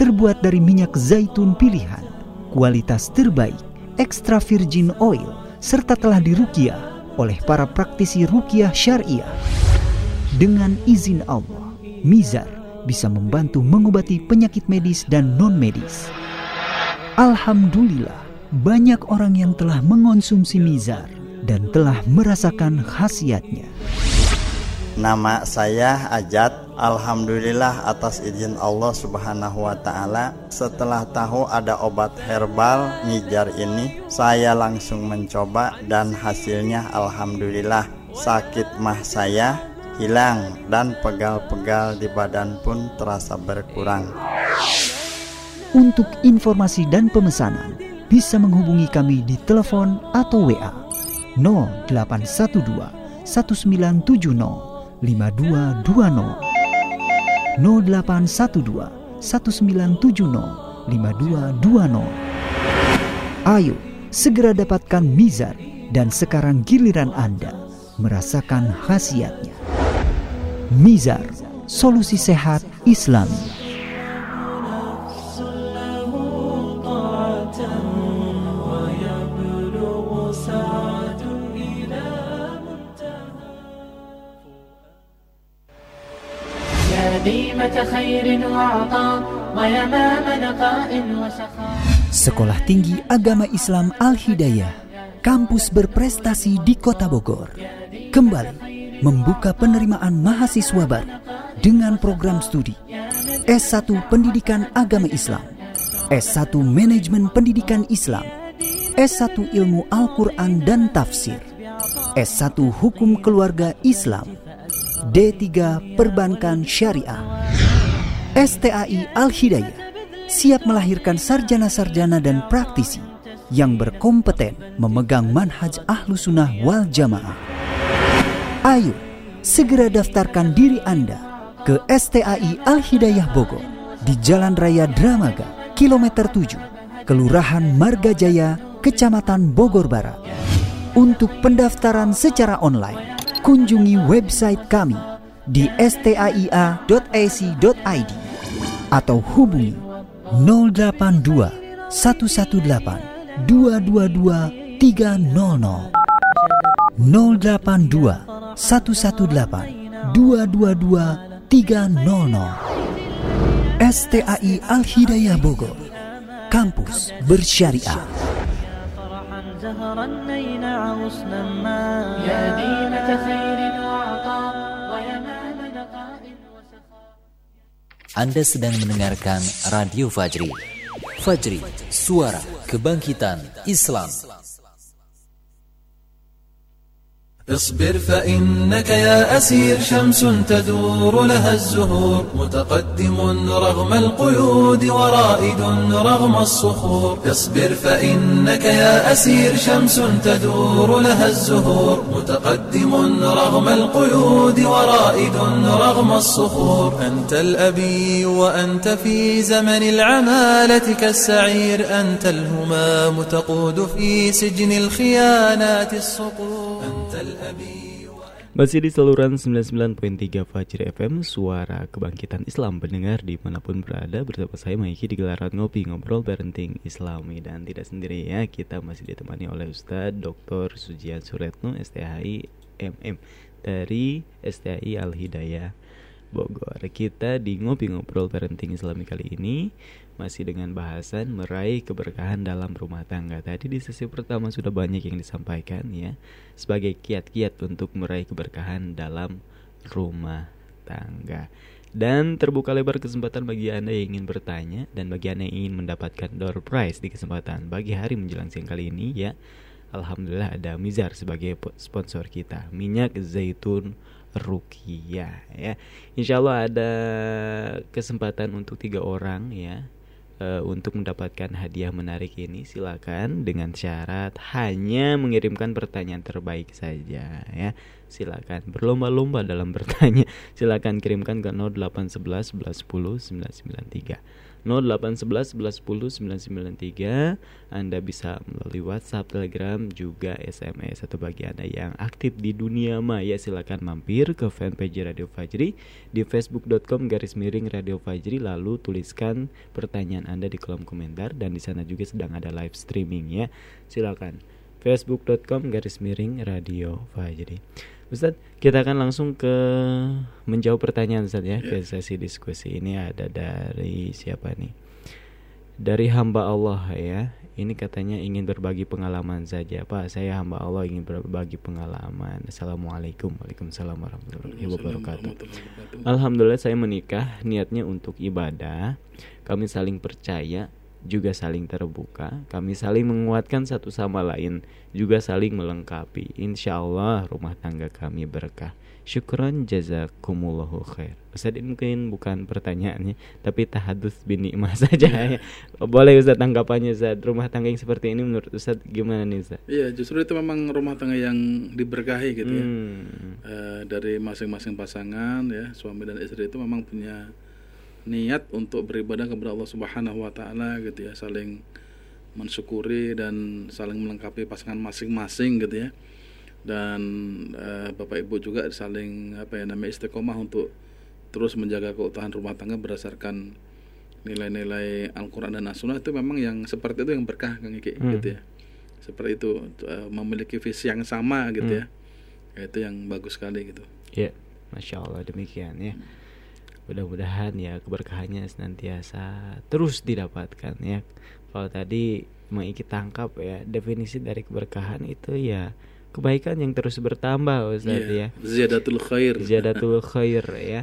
terbuat dari minyak zaitun pilihan, kualitas terbaik, extra virgin oil serta telah dirukiah oleh para praktisi rukiah syariah. Dengan izin Allah, Mizar bisa membantu mengobati penyakit medis dan non-medis. Alhamdulillah, banyak orang yang telah mengonsumsi Mizar dan telah merasakan khasiatnya. Nama saya Ajat. Alhamdulillah atas izin Allah Subhanahu wa taala. Setelah tahu ada obat herbal Mijar ini, saya langsung mencoba dan hasilnya alhamdulillah sakit mah saya hilang dan pegal-pegal di badan pun terasa berkurang. Untuk informasi dan pemesanan, bisa menghubungi kami di telepon atau WA 0812 1970 5220 0812 1970 5220 Ayo segera dapatkan Mizar dan sekarang giliran Anda merasakan khasiatnya. Mizar, solusi sehat Islam. Sekolah Tinggi Agama Islam Al-Hidayah, kampus berprestasi di Kota Bogor. Kembali membuka penerimaan mahasiswa baru dengan program studi S1 Pendidikan Agama Islam, S1 Manajemen Pendidikan Islam, S1 Ilmu Al-Quran dan Tafsir, S1 Hukum Keluarga Islam, D3 Perbankan Syariah, STAI Al-Hidayah, siap melahirkan sarjana-sarjana dan praktisi yang berkompeten memegang manhaj ahlu sunnah wal jamaah. Ayo, segera daftarkan diri Anda ke STAI Al-Hidayah Bogor di Jalan Raya Dramaga, kilometer 7, Kelurahan Margajaya, Kecamatan Bogor Barat. Untuk pendaftaran secara online, kunjungi website kami di staia.ac.id atau hubungi 082 118 222 300 082 118 222 300. STAI Al Hidayah Bogor. Kampus bersyariah. Anda sedang mendengarkan Radio Fajri. Fajri, suara kebangkitan Islam. اصبر فإنك يا أسير شمس تدور لها الزهور. متقدم رغم القيود ورائد رغم الصخور. اصبر فإنك يا أسير شمس تدور لها الزهور. متقدم رغم القيود ورائد رغم الصخور. أنت الأبي وأنت في زمن العمالة كالسعير. أنت الهمام تقود في سجن الخيانات الصقور. Masih di saluran 99.3 Fajri FM Suara Kebangkitan Islam Pendengar di mana pun berada. Bersama saya Maiki di gelaran ngopi ngobrol parenting islami. Dan tidak sendiri ya kita masih ditemani oleh Ustadz Dr. Sujian Suretno STHI MM Dari STHI Al-Hidayah Bogor. Kita di ngopi ngobrol parenting islami kali ini masih dengan bahasan meraih keberkahan dalam rumah tangga. Tadi di sesi pertama sudah banyak yang disampaikan ya sebagai kiat-kiat untuk meraih keberkahan dalam rumah tangga. Dan terbuka lebar kesempatan bagi Anda yang ingin bertanya dan bagi Anda yang ingin mendapatkan door prize di kesempatan bagi hari menjelang siang kali ini ya. Alhamdulillah ada Mizar sebagai po- sponsor kita. Minyak zaitun Rukia ya. Insya Allah ada kesempatan untuk tiga orang ya eh, untuk mendapatkan hadiah menarik ini silakan dengan syarat hanya mengirimkan pertanyaan terbaik saja ya. Silakan berlomba-lomba dalam bertanya. Silakan kirimkan ke 0811 1110 993 0811 1110 993 Anda bisa melalui WhatsApp, Telegram, juga SMS atau bagi Anda yang aktif di dunia maya silakan mampir ke fanpage Radio Fajri di facebook.com garis miring Radio Fajri lalu tuliskan pertanyaan Anda di kolom komentar dan di sana juga sedang ada live streaming ya. Silakan facebook.com garis miring Radio Fajri. Ustadz, kita akan langsung ke menjawab pertanyaan Ustadz ya ke sesi diskusi ini ada dari siapa nih? Dari hamba Allah ya. Ini katanya ingin berbagi pengalaman saja Pak. Saya hamba Allah ingin berbagi pengalaman. Assalamualaikum, waalaikumsalam warahmatullahi wabarakatuh. Alhamdulillah saya menikah niatnya untuk ibadah. Kami saling percaya, juga saling terbuka. Kami saling menguatkan satu sama lain, juga saling melengkapi. Insya Allah rumah tangga kami berkah. Syukron jazakumullahu khair. Ustaz ini mungkin bukan pertanyaannya, tapi tahadus bin nikmah saja ya. Boleh Ustaz tanggapannya Ustaz. Rumah tangga yang seperti ini menurut Ustaz gimana nih Ustaz? Iya, justru itu memang rumah tangga yang diberkahi gitu ya. Hmm. Eh, dari masing-masing pasangan ya, suami dan istri itu memang punya niat untuk beribadah kepada Allah Subhanahu wa taala gitu ya, saling mensyukuri dan saling melengkapi pasangan masing-masing gitu ya. Dan eh, Bapak Ibu juga saling apa ya namanya istiqomah untuk terus menjaga keutuhan rumah tangga berdasarkan nilai-nilai Al-Qur'an dan As-Sunnah itu memang yang seperti itu yang berkah Kang Iki Hmm. gitu ya. Seperti itu eh, memiliki visi yang sama gitu Hmm. ya. Ya, itu yang bagus sekali gitu. Ya, masya Allah demikian ya. Mudah-mudahan ya keberkahannya senantiasa terus didapatkan ya. Kalau tadi ikut tangkap ya definisi dari keberkahan itu ya kebaikan yang terus bertambah Ustaz ya. Iya, Ziyadatul khair. Ziyadatul khair ya.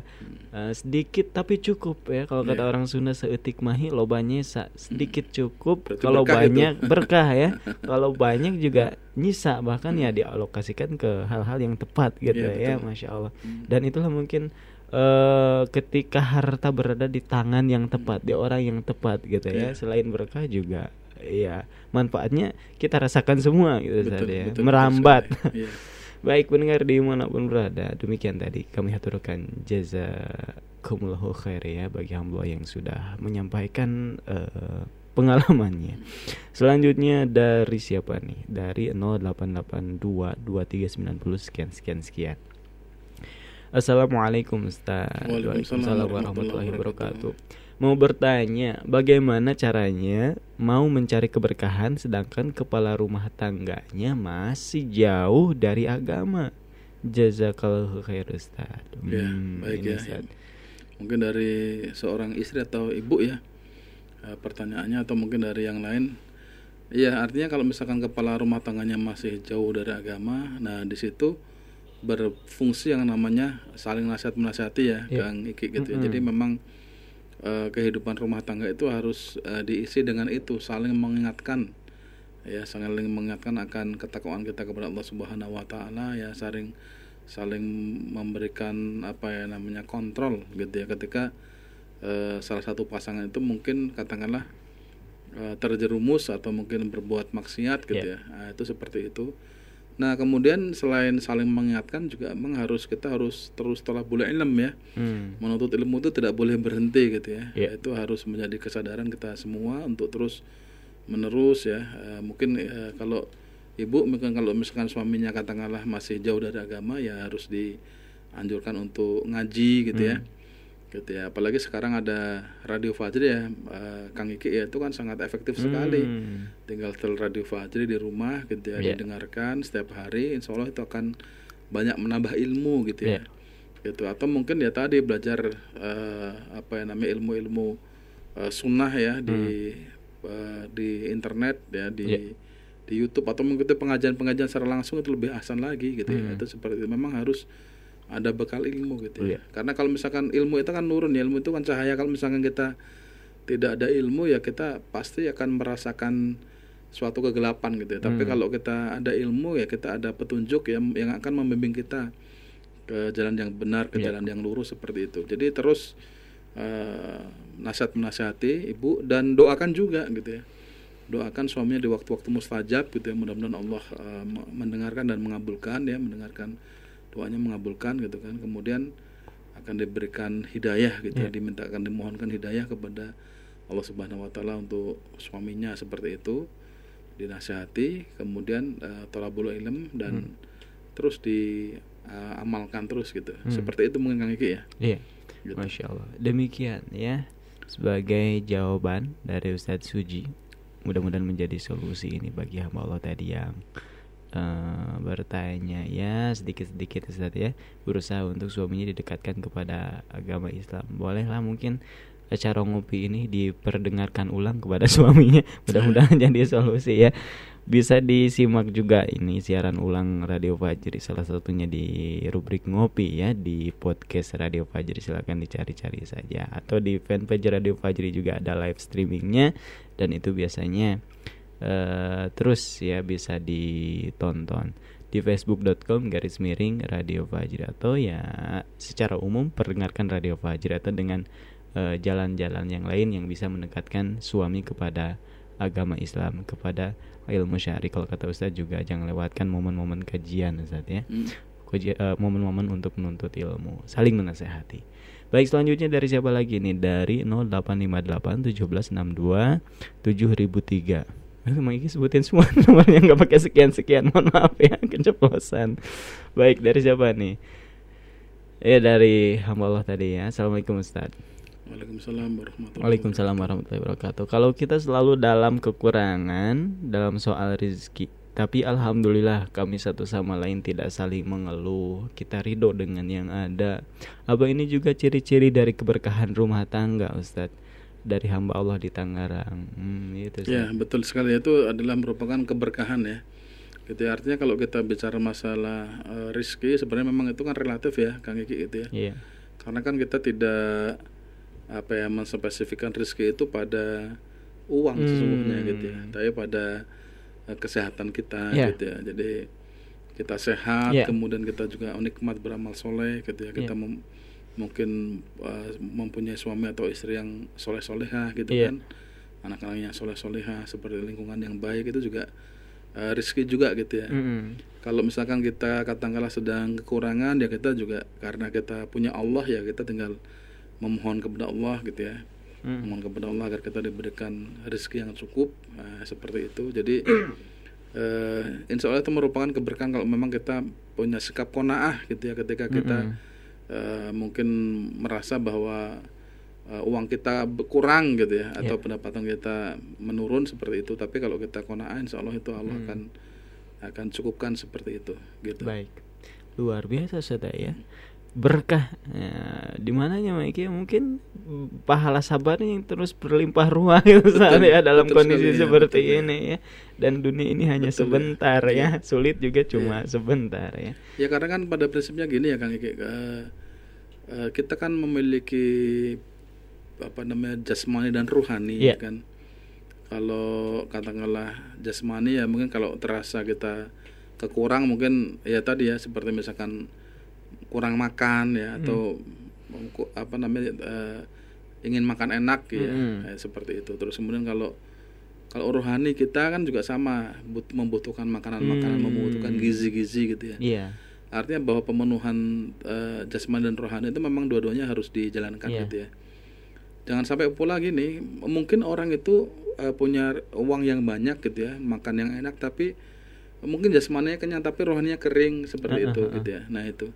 Eh, sedikit tapi cukup ya kalau kata Iya. orang Sunda seetik mahi lobanya sa- sedikit cukup Berarti kalau berkah itu. banyak berkah ya kalau banyak juga nyisa bahkan ya dialokasikan ke hal-hal yang tepat gitu Iya, ya betul. masya Allah dan itulah mungkin eh ketika harta berada di tangan yang tepat di orang yang tepat gitu ya. Iya. selain berkah juga ya manfaatnya kita rasakan semua gitu Betul, ya. betul, betul merambat. sekali. Iya. Baik pendengar di mana pun berada Demikian tadi kami haturkan. Jazakumullahu khair ya Bagi hamba yang sudah menyampaikan eh, Pengalamannya. Selanjutnya dari siapa nih? Dari 0882 2390 sekian sekian sekian Assalamualaikum Ustaz Waalaikumsalam warahmatullahi wabarakatuh Mau bertanya bagaimana caranya mau mencari keberkahan sedangkan kepala rumah tangganya masih jauh dari agama. Jazakallahu khair Ustaz. Ya, Hmm, baik ini ya. Ustaz. Mungkin dari seorang istri atau ibu ya eh, pertanyaannya atau mungkin dari yang lain. Iya, artinya kalau misalkan kepala rumah tangganya masih jauh dari agama, nah di situ berfungsi yang namanya saling nasihat menasihati ya, Iya. Kang Iki gitu ya. Mm-mm. Jadi memang eh, kehidupan rumah tangga itu harus eh, diisi dengan itu, saling mengingatkan ya, saling mengingatkan akan ketakwaan kita kepada Allah Subhanahu wa taala ya, saling saling memberikan apa ya namanya kontrol gitu ya ketika eh, salah satu pasangan itu mungkin katakanlah eh, terjerumus atau mungkin berbuat maksiat gitu Iya. ya nah, itu seperti itu nah kemudian selain saling mengingatkan juga memang harus kita harus terus telah boleh ilm ya. Hmm. menuntut ilmu itu tidak boleh berhenti gitu ya. Iya. itu harus menjadi kesadaran kita semua untuk terus menerus ya. Eh, mungkin eh, kalau ibu mungkin kalau misalkan suaminya katakanlah masih jauh dari agama ya harus dianjurkan untuk ngaji gitu ya gitu ya apalagi sekarang ada radio Fajri ya eh, Kang Iki ya itu kan sangat efektif sekali Hmm. tinggal setel radio Fajri di rumah gitu ya Iya. didengarkan setiap hari insya Allah itu akan banyak menambah ilmu gitu ya gitu atau mungkin ya tadi belajar eh, apa ya namanya ilmu-ilmu eh, sunnah ya di eh, di internet ya di Iya. di YouTube atau mengikuti pengajian-pengajian secara langsung itu lebih asan lagi gitu ya Hmm. itu seperti itu memang harus ada bekal ilmu gitu Iya. ya karena kalau misalkan ilmu itu kan nurun ya ilmu itu kan cahaya kalau misalkan kita tidak ada ilmu ya kita pasti akan merasakan suatu kegelapan gitu ya tapi Hmm. kalau kita ada ilmu ya kita ada petunjuk yang yang akan membimbing kita ke jalan yang benar ke Iya. jalan yang lurus seperti itu jadi terus eh, nasihat menasihati ibu dan doakan juga gitu ya doakan suaminya di waktu-waktu mustajab gitu ya mudah-mudahan Allah me- mendengarkan dan mengabulkan ya mendengarkan doanya mengabulkan gitu kan kemudian akan diberikan hidayah gitu Iya. dimintakan dimohonkan hidayah kepada Allah Subhanahu wa taala untuk suaminya seperti itu dinasihati kemudian eh, tolabul ilm dan terus diamalkan terus gitu Hmm. seperti itu mungkin Kang Iki ya Iya. Gitu. Masya Allah. Demikian ya sebagai jawaban dari Ustadz Suji. Mudah-mudahan menjadi solusi ini bagi hamba Allah tadi yang eh, bertanya ya sedikit-sedikit Ustadz ya berusaha untuk suaminya didekatkan kepada agama Islam. Bolehlah mungkin cara ngopi ini diperdengarkan ulang kepada suaminya. Mudah-mudahan jadi solusi ya. Bisa disimak juga ini siaran ulang Radio Fajri salah satunya di rubrik ngopi ya di podcast Radio Fajri silahkan dicari-cari saja atau di fanpage Radio Fajri juga ada live streamingnya dan itu biasanya eh, terus ya bisa ditonton. Di facebook.com garis miring Radio Fajri atau ya secara umum perdengarkan Radio Fajri atau dengan eh, jalan-jalan yang lain yang bisa mendekatkan suami kepada agama Islam kepada ilmu syari. Kalau kata Ustadz juga jangan lewatkan momen-momen kajian Ustadz ya. Hmm. Eh, momen-momen untuk menuntut ilmu saling menasehati. Baik selanjutnya dari siapa lagi nih? Dari 0858 1762 7003 Eh, Emang ini sebutin semua nomornya nggak pakai sekian-sekian mohon maaf ya keceplosan baik dari siapa nih ya dari hamba Allah tadi ya Assalamualaikum Ustadz Waalaikumsalam warahmatullahi Waalaikumsalam warahmatullahi wabarakatuh. Kalau kita selalu dalam kekurangan dalam soal rezeki, tapi alhamdulillah kami satu sama lain tidak saling mengeluh. Kita ridho dengan yang ada. Apa ini juga ciri-ciri dari keberkahan rumah tangga, Ustadz? Dari hamba Allah di Tangerang. Hmm, itu Ya betul sekali itu adalah merupakan keberkahan ya. Gitu ya. Artinya kalau kita bicara masalah eh, rizki sebenarnya memang itu kan relatif ya Kang Iki gitu ya. Iya. Karena kan kita tidak apa ya menspesifikkan rizki itu pada uang Hmm. sesungguhnya gitu ya. Tapi pada eh, kesehatan kita Iya. gitu ya. Jadi kita sehat, Iya. kemudian kita juga nikmat beramal soleh gitu ya. Kita Iya. Mungkin eh, mempunyai suami atau istri yang soleh solehah gitu Iya. kan anak-anaknya soleh soleha seperti lingkungan yang baik itu juga eh, rizki juga gitu ya Mm-mm. kalau misalkan kita katakanlah sedang kekurangan ya kita juga karena kita punya Allah ya kita tinggal memohon kepada Allah gitu ya Mm. memohon kepada Allah agar kita diberikan rezeki yang cukup Nah, seperti itu jadi eh, insya Allah itu merupakan keberkahan kalau memang kita punya sikap konaah gitu ya ketika kita Mm-mm. Eh, mungkin merasa bahwa eh, uang kita kurang gitu ya atau Ya. pendapatan kita menurun seperti itu tapi kalau kita konaah insya Allah itu Allah Hmm. akan akan cukupkan seperti itu gitu Baik. Luar biasa Ustadz ya. berkah ya, di mananya Mike ya mungkin pahala sabarnya yang terus berlimpah ruah gitu saat ya dalam betul kondisi sekali, ya, seperti betul, ya. ini ya dan dunia ini hanya Betul, ya. sebentar ya Iya. sulit juga cuma sebentar ya Ya karena kan pada prinsipnya gini ya Kang Iki, eh, eh, kita kan memiliki apa namanya jasmani dan ruhani Iya. kan. Kalau katakanlah jasmani ya mungkin kalau terasa kita kekurang mungkin ya tadi ya seperti misalkan kurang makan ya atau mengku- apa namanya eh, ingin makan enak ya Hmm. eh, seperti itu. Terus kemudian kalau kalau rohani kita kan juga sama but- membutuhkan makanan-makanan, Hmm. membutuhkan gizi-gizi gitu ya. iya Artinya bahwa pemenuhan eh, jasmani dan rohani itu memang dua-duanya harus dijalankan Iya. gitu ya. Jangan sampai pula gini, mungkin orang itu eh, punya uang yang banyak gitu ya, makan yang enak tapi mungkin jasmaninya kenyang tapi rohaninya kering seperti itu gitu ya. Nah, itu.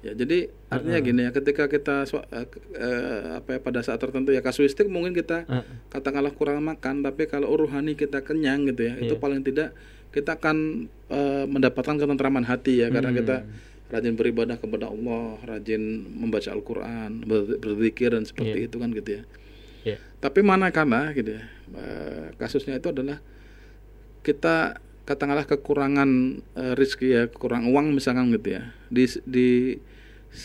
Ya, jadi artinya gini ya, ketika kita eh, eh, apa ya pada saat tertentu ya kasuistik mungkin kita Heeh. katakanlah kurang makan tapi kalau rohani kita kenyang gitu ya itu Iya. paling tidak kita akan eh, mendapatkan ketentraman hati ya karena Hmm. kita rajin beribadah kepada Allah rajin membaca Al-Quran ber- berzikir dan seperti Iya. itu kan gitu ya Iya. tapi manakala gitu ya eh, kasusnya itu adalah kita katakanlah kekurangan eh, rizki ya kurang uang misalkan gitu ya di di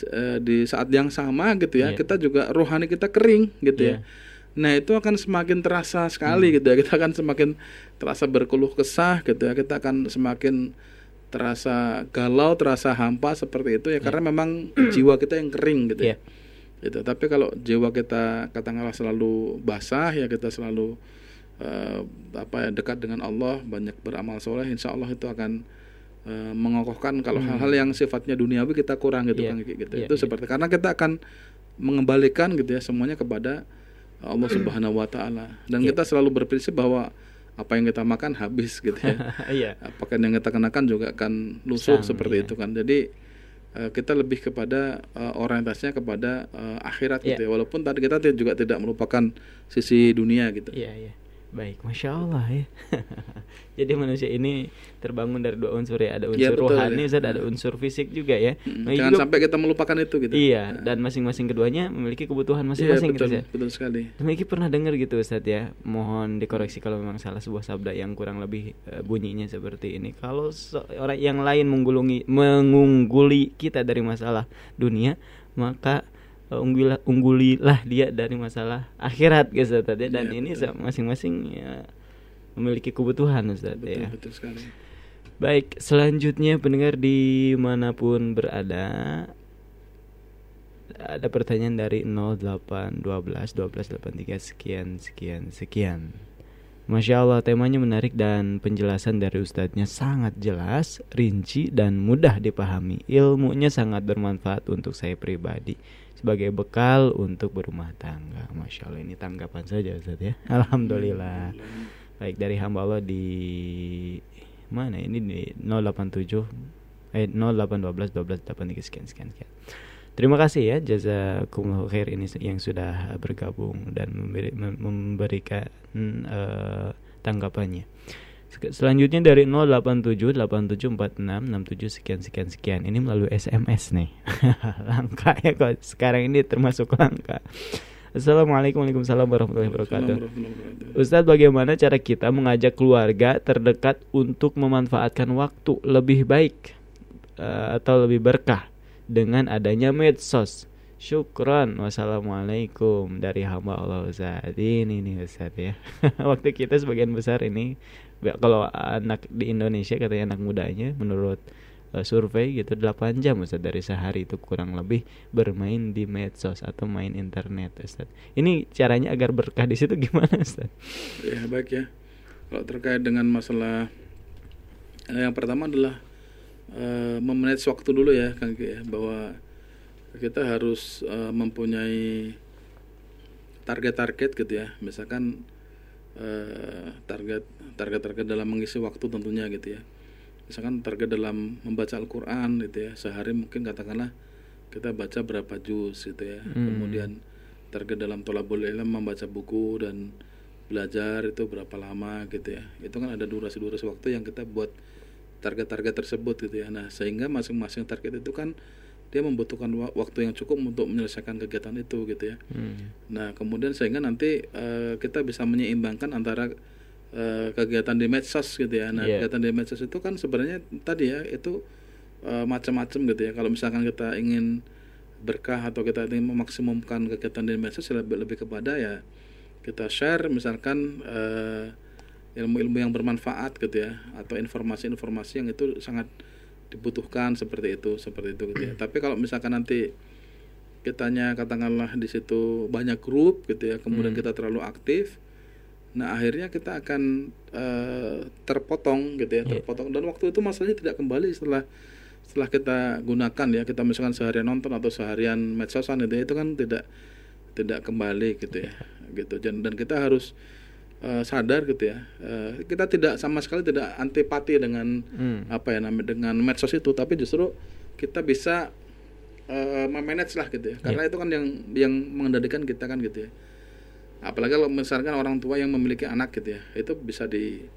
eh, di saat yang sama gitu ya Iya. kita juga rohani kita kering gitu ya Iya. Nah itu akan semakin terasa sekali gitu ya kita akan semakin terasa berkeluh kesah gitu ya kita akan semakin terasa galau terasa hampa seperti itu ya karena memang jiwa kita yang kering gitu ya. Iya. Gitu. Tapi kalau jiwa kita katakanlah selalu basah ya kita selalu eh, apa ya dekat dengan Allah banyak beramal soleh insya Allah itu akan eh, mengokohkan kalau hal-hal yang sifatnya duniawi kita kurang gitu Iya. kan gitu Iya, itu iya. seperti karena kita akan mengembalikan gitu ya semuanya kepada Allah Subhanahu wa taala. Dan Iya. kita selalu berprinsip bahwa apa yang kita makan habis gitu ya. Iya. Pakaian yang kita kenakan juga akan lusuh Sang, seperti iya. itu kan. Jadi eh, kita lebih kepada eh, orientasinya kepada eh, akhirat gitu Iya. ya. Walaupun tadi kita juga tidak melupakan sisi dunia gitu. Iya iya. Baik. Masya Allah ya jadi manusia ini terbangun dari dua unsur ya. Ada unsur Iya, betul, rohani ya. Ada unsur fisik juga ya. Mm, Nah, jangan juga- sampai kita melupakan itu gitu. Iya dan masing-masing keduanya memiliki kebutuhan Iya, masing-masing gitu betul ya betul sekali. Demikian pernah dengar gitu Ustaz ya. Mohon dikoreksi kalau memang salah sebuah sabda yang kurang lebih eh, bunyinya seperti ini. Kalau orang yang lain menggulungi, mengungguli kita dari masalah dunia Maka eh, unggulilah, unggulilah dia dari masalah akhirat gitu Ustaz ya. Dan Iya, ini masing-masing ya, memiliki kebutuhan Ustaz betul ya betul sekali Baik, selanjutnya pendengar di mana pun berada ada pertanyaan dari 08 12 12 83 sekian sekian sekian. Masya Allah temanya menarik dan penjelasan dari ustadznya sangat jelas, rinci dan mudah dipahami. Ilmunya sangat bermanfaat untuk saya pribadi sebagai bekal untuk berumah tangga. Masya Allah ini tanggapan saja Ustadz ya. Alhamdulillah. Baik dari hamba Allah di mana ini di 087 eh 0812 12 83 sekian sekian sekian. Terima kasih ya jazakumullah khair ini yang sudah bergabung dan memberi, mem- memberikan eh, tanggapannya. Selanjutnya dari 087 8746 67 sekian sekian sekian. Ini melalui SMS nih. langka ya kok sekarang ini termasuk langka. Assalamualaikum Waalaikumsalam warahmatullahi wabarakatuh. Ustadz bagaimana cara kita mengajak keluarga terdekat untuk memanfaatkan waktu lebih baik eh, atau lebih berkah dengan adanya medsos? Syukron Wassalamualaikum Dari hamba Allah Ustadz Ini nih Ustadz ya Waktu kita sebagian besar ini Kalau anak di Indonesia katanya anak mudanya Menurut eh, survei gitu 8 jam Ustadz dari sehari itu kurang lebih bermain di medsos atau main internet Ustadz. Ini caranya agar berkah di situ gimana Ustadz? Ya baik ya. Kalau terkait dengan masalah eh, yang pertama adalah eh, memanage waktu dulu ya Kang ya bahwa kita harus eh, mempunyai target-target gitu ya. Misalkan target target-target dalam mengisi waktu tentunya gitu ya. Misalkan target dalam membaca Al-Qur'an gitu ya. Sehari mungkin katakanlah kita baca berapa juz gitu ya. Hmm. Kemudian target dalam tolabul ilm membaca buku dan belajar itu berapa lama gitu ya itu kan ada durasi-durasi waktu yang kita buat target-target tersebut gitu ya nah sehingga masing-masing target itu kan dia membutuhkan wa- waktu yang cukup untuk menyelesaikan kegiatan itu gitu ya. Hmm. Nah, kemudian sehingga nanti eh, kita bisa menyeimbangkan antara eh, kegiatan di medsos gitu ya. Nah, Iya. kegiatan di medsos itu kan sebenarnya tadi ya itu eh, macam-macam gitu ya. Kalau misalkan kita ingin berkah atau kita ingin memaksimumkan kegiatan di medsos lebih, lebih kepada ya kita share misalkan eh, ilmu-ilmu yang bermanfaat gitu ya atau informasi-informasi yang itu sangat dibutuhkan seperti itu seperti itu gitu ya. Tapi kalau misalkan nanti kitanya katakanlah di situ banyak grup gitu ya, kemudian kita terlalu aktif, nah akhirnya kita akan eh, terpotong gitu ya, terpotong. Dan waktu itu masalahnya tidak kembali setelah setelah kita gunakan ya, kita misalkan seharian nonton atau seharian medsosan itu itu kan tidak tidak kembali gitu ya, gitu. Dan dan kita harus eh, sadar gitu ya, eh, kita tidak sama sekali tidak antipati dengan Hmm. apa ya namanya dengan medsos itu tapi justru kita bisa eh, memanage lah gitu ya. Karena itu kan yang yang mengendalikan kita kan gitu ya apalagi kalau misalkan orang tua yang memiliki anak gitu ya itu bisa diatur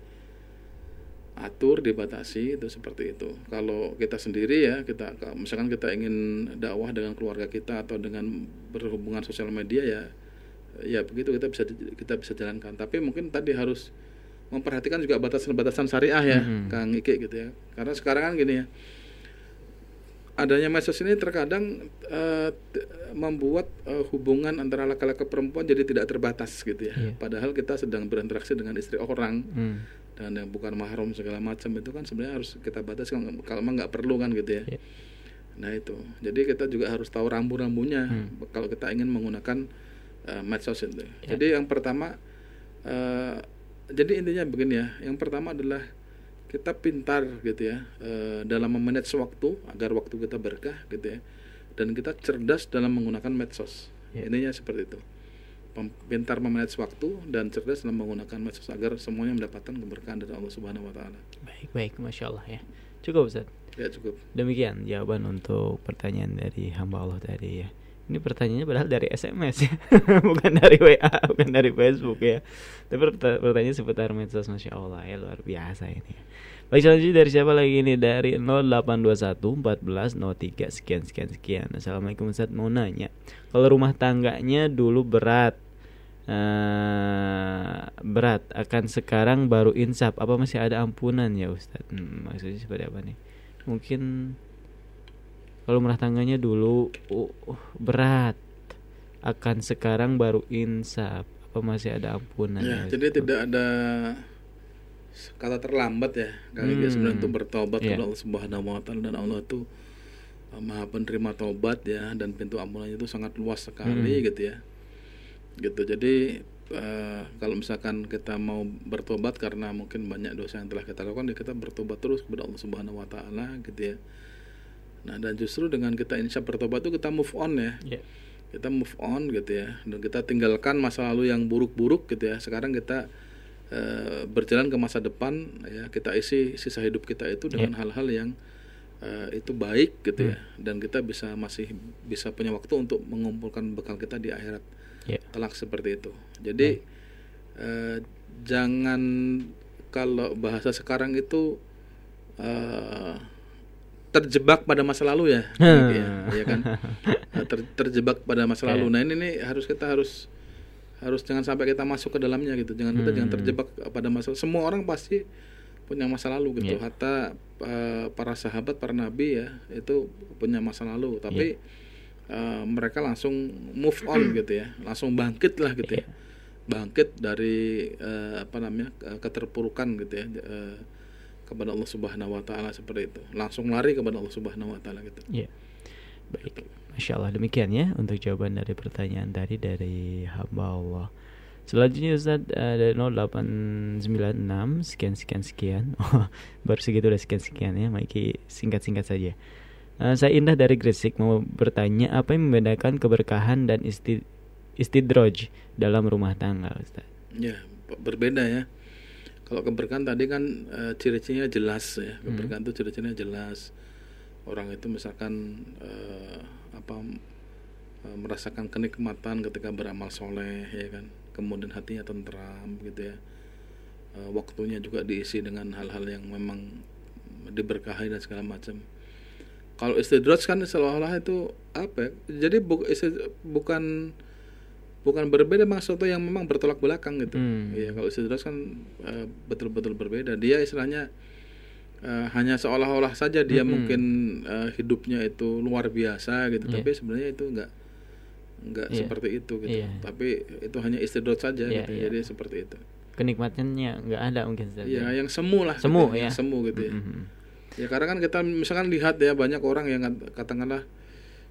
dibatasi itu seperti itu. Kalau kita sendiri ya kita misalkan kita ingin dakwah dengan keluarga kita atau dengan berhubungan sosial media ya ya begitu kita bisa kita bisa jalankan. Tapi mungkin tadi harus memperhatikan juga batasan-batasan syariah ya Kang Ike gitu ya. Karena sekarang kan gini ya adanya medsos ini terkadang t- membuat eh, hubungan antara laki-laki perempuan jadi tidak terbatas gitu ya Iya. padahal kita sedang berinteraksi dengan istri orang Hmm. dan yang bukan mahram segala macam itu kan sebenarnya harus kita batasi kalau kalau nggak perlu kan gitu ya Iya. nah itu jadi kita juga harus tahu rambu-rambunya Hmm. kalau kita ingin menggunakan eh, medsos itu Ya. jadi yang pertama eh, jadi intinya begini ya yang pertama adalah kita pintar gitu ya eh, dalam memanage waktu agar waktu kita berkah gitu ya dan kita cerdas dalam menggunakan medsos Ya. intinya seperti itu pintar memanage waktu dan cerdas dalam menggunakan medsos agar semuanya mendapatkan keberkahan dari Allah Subhanahu Wa Taala Baik, baik, masya Allah ya. Cukup Ustaz. ya cukup Demikian jawaban untuk pertanyaan dari hamba Allah tadi ya. Ini pertanyaannya padahal dari SMS ya, bukan dari WA, bukan dari Facebook ya. Tapi perta- pertanyaan seputar medsos, masya Allah ya luar biasa ini. Baik selanjutnya dari siapa lagi ini dari 0821 14 03 sekian sekian sekian. Assalamualaikum Ustaz mau nanya, kalau rumah tangganya dulu berat, eh berat akan sekarang baru insaf, apa masih ada ampunan ya Ustaz? Hmm, maksudnya seperti apa nih? Mungkin kalau rumah tangganya dulu uh, uh, berat akan sekarang baru insaf apa masih ada ampunan ya ya, jadi Ustaz? tidak ada kata terlambat ya kali Hmm. sebenarnya untuk bertobat Iya. kepada Allah Subhanahu Wa Taala dan Allah itu uh, maha penerima taubat ya dan pintu ampunannya itu sangat luas sekali Hmm. gitu ya gitu jadi eh, kalau misalkan kita mau bertobat karena mungkin banyak dosa yang telah kita lakukan ya kita bertobat terus kepada Allah Subhanahu Wa Taala gitu ya nah dan justru dengan kita insya bertobat itu kita move on ya. Ya. kita move on gitu ya. Dan kita tinggalkan masa lalu yang buruk-buruk gitu ya. Sekarang kita eh, berjalan ke masa depan ya. Kita isi sisa hidup kita itu dengan hal-hal yang eh, itu baik gitu ya. Dan kita bisa masih bisa punya waktu untuk mengumpulkan bekal kita di akhirat Ya. telak seperti itu. Jadi eh, jangan kalau bahasa sekarang itu eh, terjebak pada masa lalu ya, Hmm. ya, ya kan Ter- terjebak pada masa lalu. Nah ini nih harus kita harus harus jangan sampai kita masuk ke dalamnya gitu. Jangan kita jangan Hmm. terjebak pada masa. Semua orang pasti punya masa lalu gitu. Ya. Hatta eh, para sahabat, para nabi ya itu punya masa lalu. Tapi eh, mereka langsung move on gitu ya, langsung bangkit lah gitu ya, bangkit dari eh, apa namanya ke- keterpurukan gitu ya. eh, kepada Allah Subhanahu wa taala seperti itu. Langsung lari kepada Allah Subhanahu wa taala gitu. Ya. Baik. Masya Allah demikian ya untuk jawaban dari pertanyaan tadi dari hamba Allah. Selanjutnya Ustaz dari 0896 sekian sekian sekian. Oh, baru segitu udah sekian sekian ya. Maiki singkat-singkat saja. Eh, saya Indah dari Gresik mau bertanya apa yang membedakan keberkahan dan isti istidroj dalam rumah tangga Ustaz. Ya, berbeda ya. Kalau keberkahan tadi kan eh, ciri-cirinya jelas ya. Keberkahan itu ciri-cirinya jelas. Orang itu misalkan eh, apa eh, merasakan kenikmatan ketika beramal soleh ya kan. Kemudian hatinya tentram gitu ya. Eh, waktunya juga diisi dengan hal-hal yang memang diberkahi dan segala macam. kalau istidraj kan seolah-olah itu apa ya? jadi bu, istid- bukan bukan berbeda memang sesuatu yang memang bertolak belakang gitu Hmm. Iya, kalau istidraj kan eh, betul-betul berbeda dia istilahnya eh, hanya seolah-olah saja dia Mm-mm. mungkin eh, hidupnya itu luar biasa gitu Iya. tapi sebenarnya itu enggak enggak Iya. seperti itu gitu Iya. tapi itu hanya istidraj saja Iya, gitu iya. jadi seperti itu kenikmatannya nggak ada mungkin Ustaz, ya ya? yang semu lah Semu, gitu, yang ya. semu gitu ya Mm-mm. Ya karena kan kita misalkan lihat ya banyak orang yang kat- katakanlah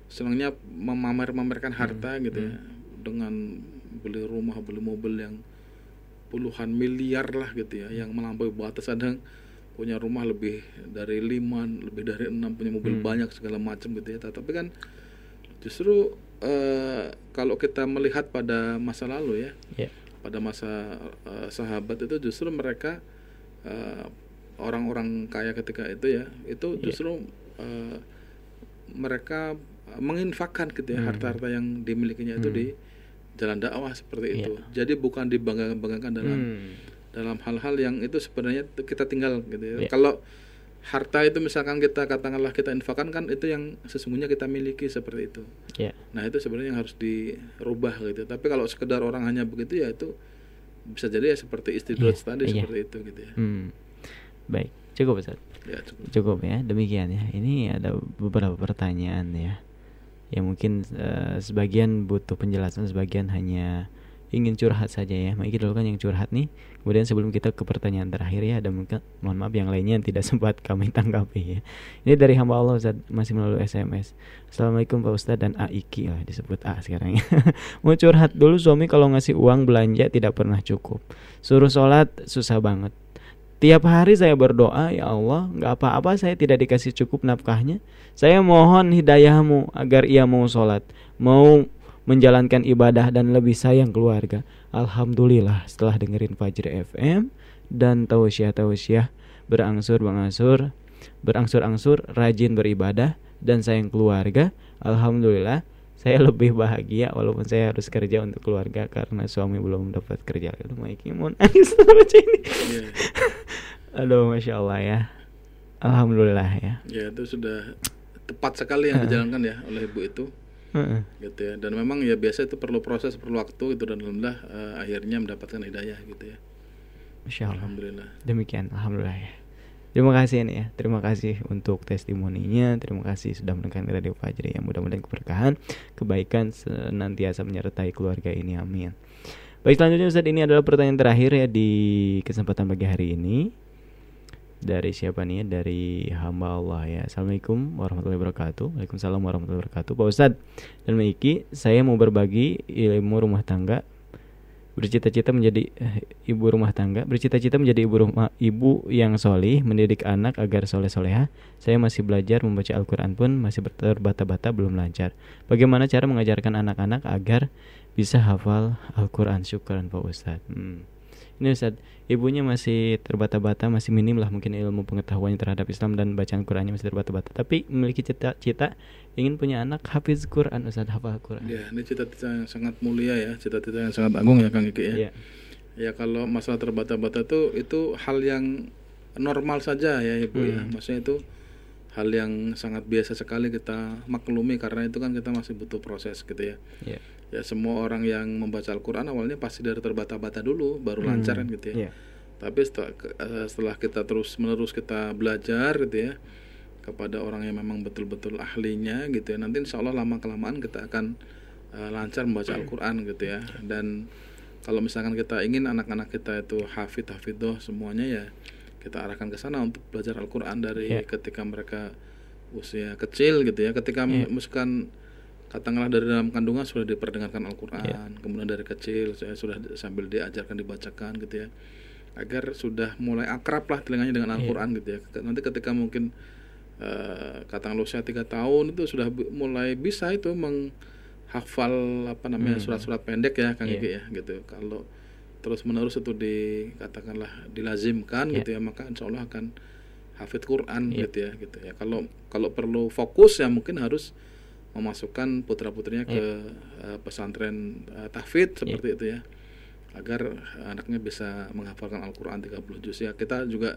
senangnya memamer-mamerkan harta Hmm, gitu ya dengan beli rumah, beli mobil yang puluhan miliar lah gitu ya yang melampaui batas kadang punya rumah lebih dari lima, lebih dari enam punya mobil Hmm. banyak segala macam gitu ya. Tapi kan justru eh, kalau kita melihat pada masa lalu ya, Ya. pada masa eh, sahabat itu justru mereka eh, orang-orang kaya ketika itu ya itu Iya. justru eh, mereka menginfakkan gitu ya Hmm. harta-harta yang dimilikinya itu Hmm. di jalan dakwah seperti itu jadi bukan dibanggakan-banggakan dalam Hmm. dalam hal-hal yang itu sebenarnya kita tinggal gitu ya Iya. kalau harta itu misalkan kita katakanlah kita infakkan kan itu yang sesungguhnya kita miliki seperti itu Ya. Nah itu sebenarnya yang harus dirubah gitu. Tapi kalau sekedar orang hanya begitu ya itu bisa jadi ya seperti istidraj Iya, tadi iya. seperti itu gitu ya. Hmm. Baik, cukup Ustaz. Ya cukup. Cukup ya, demikian ya. Ini ada beberapa pertanyaan ya. Yang mungkin eh, sebagian butuh penjelasan, sebagian hanya ingin curhat saja ya. Mari dulu kan yang curhat nih. Kemudian sebelum kita ke pertanyaan terakhir ya, ada mungkin mohon maaf yang lainnya yang tidak sempat kami tanggapi ya. Ini dari hamba Allah Ustaz masih melalui SMS. Assalamualaikum Pak Ustadz dan Aiki lah disebut A sekarang ya. Mau curhat dulu suami kalau ngasih uang belanja tidak pernah cukup. Suruh sholat susah banget. Tiap hari saya berdoa, ya Allah, nggak apa-apa saya tidak dikasih cukup nafkahnya. Saya mohon hidayahmu agar ia mau sholat, mau menjalankan ibadah dan lebih sayang keluarga. Alhamdulillah setelah dengerin Fajri FM dan tausiah-tausiah berangsur mengangsur, berangsur-angsur rajin beribadah dan sayang keluarga. Alhamdulillah saya lebih bahagia walaupun saya harus kerja untuk keluarga karena suami belum dapat kerja. Aduh, Maiki mau nangis baca ini. Iya. Aduh, masya Allah ya. Alhamdulillah ya. Ya itu sudah tepat sekali yang dijalankan ya oleh ibu itu Heeh. gitu ya. Dan memang ya biasa itu perlu proses, perlu waktu gitu dan alhamdulillah eh, akhirnya mendapatkan hidayah gitu ya. Masya Allah. Alhamdulillah. Demikian, alhamdulillah ya. Terima kasih nih ya. Terima kasih untuk testimoninya. Terima kasih sudah mendengarkan Radio Fajri yang mudah-mudahan keberkahan, kebaikan senantiasa menyertai keluarga ini. Amin. Baik selanjutnya Ustaz ini adalah pertanyaan terakhir ya di kesempatan pagi hari ini. Dari siapa nih ya? Dari hamba Allah ya. Assalamualaikum warahmatullahi wabarakatuh. Waalaikumsalam warahmatullahi wabarakatuh. Pak Ustadz dan Maiki, saya mau berbagi ilmu rumah tangga bercita-cita menjadi eh, ibu rumah tangga, bercita-cita menjadi ibu rumah ibu yang solih, mendidik anak agar soleh soleha. Saya masih belajar membaca Al-Quran pun masih terbata-bata belum lancar. Bagaimana cara mengajarkan anak-anak agar bisa hafal Al-Quran? Syukran Pak Ustadz. Hmm. Ini Ustadz, ibunya masih terbata-bata, masih minim lah mungkin ilmu pengetahuannya terhadap Islam dan bacaan Qurannya masih terbata-bata. Tapi memiliki cita-cita ingin punya anak hafiz Quran, Ustadz hafal Quran. Ya, ini cita-cita yang sangat mulia ya, cita-cita yang sangat agung ya Kang Iki ya. Iya. Ya kalau masalah terbata-bata itu itu hal yang normal saja ya Ibu ya. Hmm. Maksudnya itu hal yang sangat biasa sekali kita maklumi karena itu kan kita masih butuh proses gitu ya. Iya. Ya semua orang yang membaca Al-Qur'an awalnya pasti dari terbata-bata dulu baru Hmm. lancar kan gitu ya. Iya. Tapi setelah, eh, setelah kita terus menerus kita belajar gitu ya kepada orang yang memang betul-betul ahlinya gitu ya. Nanti insya Allah lama kelamaan kita akan eh, lancar membaca Al-Quran gitu ya. Dan kalau misalkan kita ingin anak-anak kita itu hafid hafidhoh semuanya ya kita arahkan ke sana untuk belajar Al-Quran dari Ya. ketika mereka usia kecil gitu ya. Ketika Ya. misalkan katakanlah dari dalam kandungan sudah diperdengarkan Al-Quran, Ya. kemudian dari kecil saya sudah sambil diajarkan dibacakan gitu ya agar sudah mulai akrab lah telinganya dengan Iya. Al-Quran gitu ya. Nanti ketika mungkin eh katakanlah usia tiga tahun itu sudah mulai bisa itu menghafal apa namanya Hmm. surat-surat pendek ya Kang Iya. Iki ya gitu. Kalau terus menerus itu dikatakanlah dilazimkan Iya. gitu ya maka insya Allah akan hafid Quran Iya. gitu ya gitu ya. Kalau kalau perlu fokus ya mungkin harus memasukkan putra putrinya ke eh, pesantren eh, tahfidz seperti itu ya. Agar anaknya bisa menghafalkan Al-Quran 30 juz. Ya kita juga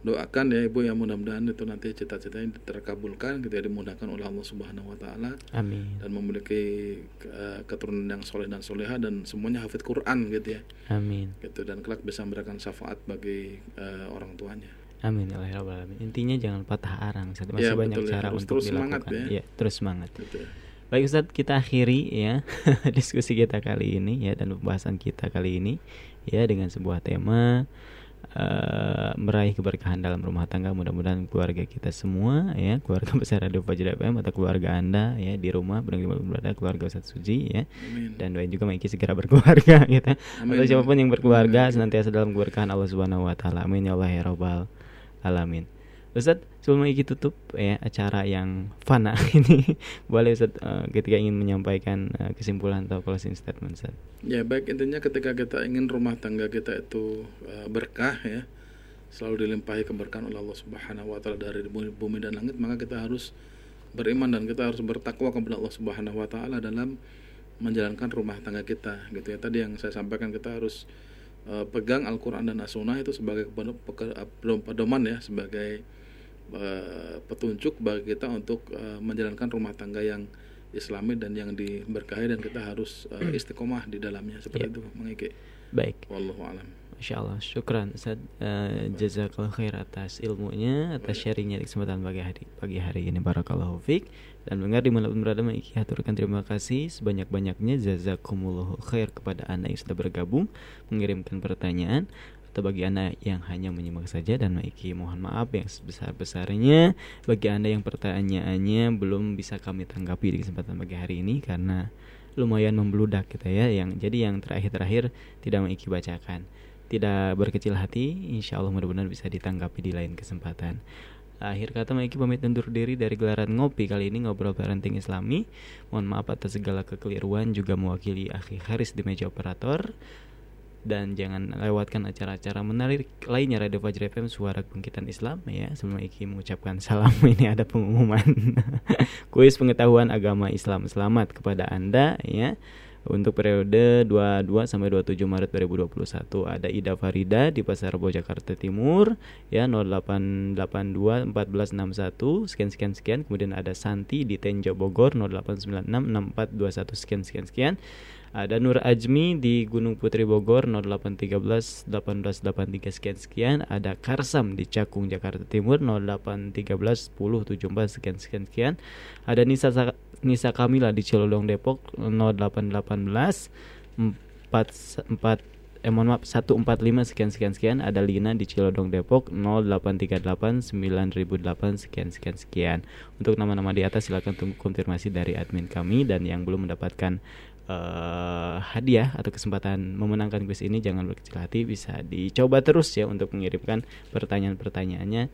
doakan ya ibu yang mudah-mudahan itu nanti cita-citanya terkabulkan gitu ya dimudahkan oleh Allah Subhanahu Wa Taala Amin. dan memiliki eh, keturunan yang soleh dan soleha dan semuanya hafid Quran gitu ya. Amin. gitu dan kelak bisa memberikan syafaat bagi eh, orang tuanya Amin ya Rabbal alamin. Intinya jangan patah arang. Masih Ya, banyak betul ya. cara Harus untuk terus semangat dilakukan. ya. Ya, terus semangat. ya. Baik Ustaz, kita akhiri ya diskusi kita kali ini ya dan pembahasan kita kali ini ya dengan sebuah tema eh, meraih keberkahan dalam rumah tangga. Mudah-mudahan keluarga kita semua ya, keluarga besar Radio Fajar FM atau keluarga Anda ya di rumah berada keluarga Ustaz Suji ya. Amin. Dan doain juga Maiki segera berkeluarga gitu. Amin. Atau siapa pun yang berkeluarga senantiasa dalam keberkahan Allah Subhanahu wa taala. Amin ya Allah ya rabbal alamin. Ustaz, sebelum Maiki tutup ya acara yang fana ini, boleh Ustaz eh, ketika ingin menyampaikan eh, kesimpulan atau closing statement Ustaz. Ya baik intinya ketika kita ingin rumah tangga kita itu eh, berkah ya selalu dilimpahi keberkahan oleh Allah Subhanahu Wa Taala dari bumi, bumi dan langit maka kita harus beriman dan kita harus bertakwa kepada Allah Subhanahu Wa Taala dalam menjalankan rumah tangga kita gitu ya tadi yang saya sampaikan kita harus eh, pegang Al-Quran dan As-Sunnah itu sebagai pedom- pedoman ya sebagai eh, petunjuk bagi kita untuk eh, menjalankan rumah tangga yang islami dan yang diberkahi dan kita harus eh, istiqomah di dalamnya. Seperti Ya. itu mengiki Baik. wallahu alam. Masya Allah, syukran Ustaz. Eh, Jazakallah khair atas ilmunya Atas sharingnya di kesempatan pagi hari Pagi hari ini. Barakallahu fiq Dan dengar di mana pun berada Maiki aturkan terima kasih. Sebanyak-banyaknya Jazakumullahu khair kepada anda yang sudah bergabung Mengirimkan pertanyaan Atau bagi anda yang hanya menyimak saja. Dan Maiki mohon maaf yang sebesar-besarnya. Bagi anda yang pertanyaannya Belum bisa kami tanggapi di kesempatan pagi hari ini Karena lumayan membludak kita ya. Yang jadi yang terakhir-terakhir tidak Maiki bacakan. Tidak berkecil hati, insya Allah mudah-mudahan bisa ditanggapi di lain kesempatan. Akhir kata Maiki pamit undur diri dari gelaran ngopi kali ini ngobrol parenting islami. Mohon maaf atas segala kekeliruan juga mewakili Akhi Haris di meja operator. Dan jangan lewatkan acara-acara menarik lainnya Radio Fajr FM Suara Kebangkitan Islam ya. Sebelum Iki mengucapkan salam ini ada pengumuman kuis pengetahuan agama Islam. Selamat kepada Anda ya. Untuk periode 22 sampai 27 Maret 2021 ada Ida Farida di Pasar Rebo Jakarta Timur ya 0882 1461 sekian sekian sekian. Kemudian ada Santi di Tenjo Bogor 0896 6421 sekian sekian sekian. Ada Nur Ajmi di Gunung Putri Bogor 0813 1883 sekian sekian ada Karsam di Cakung Jakarta Timur 0813 1074 sekian sekian sekian. Ada Nisa Sa- Nisa Kamila di Cilodong Depok 0818 4 4 eh mohon maaf 145 sekian sekian sekian. Ada Lina di Cilodong Depok 0838 9008 sekian sekian sekian. Untuk nama-nama di atas silakan tunggu konfirmasi dari admin kami. Dan yang belum mendapatkan eh, hadiah atau kesempatan memenangkan kuis ini jangan berkecil hati. Bisa dicoba terus ya untuk mengirimkan pertanyaan-pertanyaannya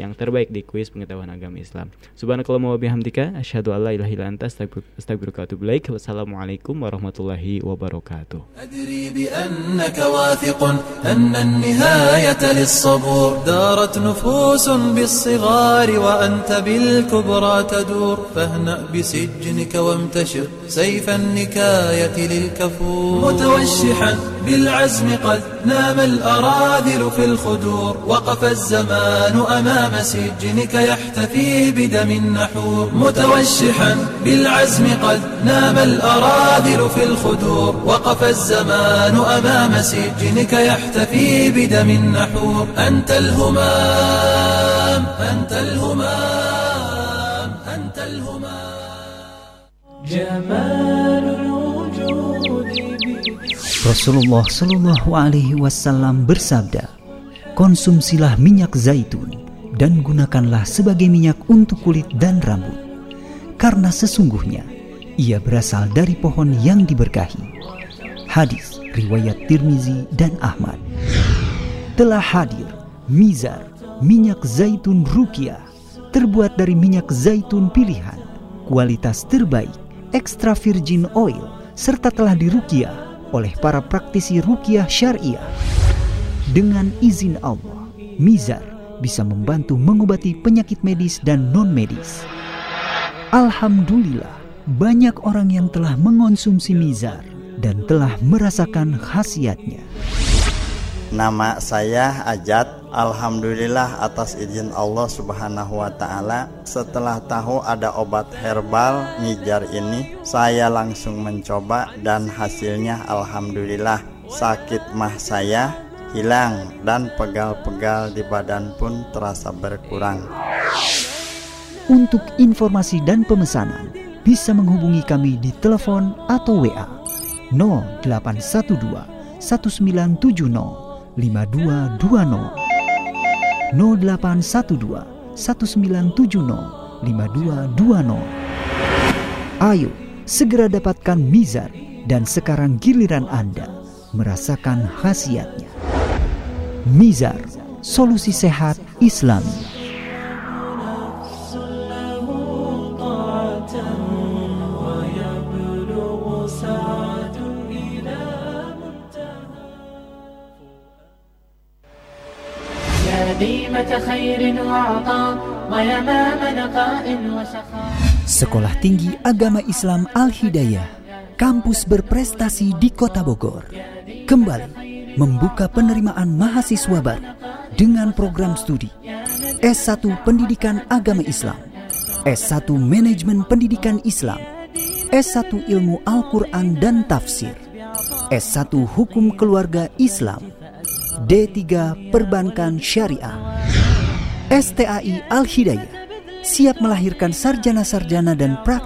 yang terbaik di kuis pengetahuan agama Islam. Subhanakallahumma wa bihamdika asyhadu an la ilaha illa anta astaghfiruka wa atubu ilaik. Wassalamualaikum warahmatullahi wabarakatuh. أدري بأنك واثق أن النهاية للصبور دارت نفوس بالصغار وأنت بالكبرى تدور فاهنأ بسجنك وامتشر سيف النكاية للكفور متوشحا بالعزم قد نام الخدور وقف الزمان أمام سجنك يحتفي بدم النحور متوشحا بالعزم قد نام الأراذل في الخدور. وقف الزمان أمام سجنك يحتفي بدم النحور. أنت الهمام أنت الهمام أنت الهمام. جمال الوجود Rasulullah Shallallahu Alaihi Wasallam bersabda, konsumsilah minyak zaitun. Dan gunakanlah sebagai minyak untuk kulit dan rambut, karena sesungguhnya ia berasal dari pohon yang diberkahi. Hadis riwayat Tirmizi dan Ahmad. Telah hadir Mizar, minyak zaitun rukiah, terbuat dari minyak zaitun pilihan, kualitas terbaik, extra virgin oil, serta telah dirukiah oleh para praktisi rukiah syariah. Dengan izin Allah, Mizar bisa membantu mengobati penyakit medis dan non-medis. Alhamdulillah, banyak orang yang telah mengonsumsi Mizar dan telah merasakan khasiatnya. Nama saya Ajat. Alhamdulillah atas izin Allah Subhanahu wa taala setelah tahu ada obat herbal Nijar ini, saya langsung mencoba dan hasilnya alhamdulillah sakit mah saya hilang dan pegal-pegal di badan pun terasa berkurang. Untuk informasi dan pemesanan bisa menghubungi kami di telepon atau WA 0812 1970 5220 0812 1970 5220 Ayo segera dapatkan Mizar dan sekarang giliran Anda merasakan khasiatnya. Mizar, solusi sehat Islami. Sekolah Tinggi Agama Islam Al-Hidayah, kampus berprestasi di Kota Bogor, kembali membuka penerimaan mahasiswa baru dengan program studi S1 Pendidikan Agama Islam, S1 Manajemen Pendidikan Islam, S1 Ilmu Al-Quran dan Tafsir, S1 Hukum Keluarga Islam, D3 Perbankan Syariah, STAI Al-Hidayah, siap melahirkan sarjana-sarjana dan praktik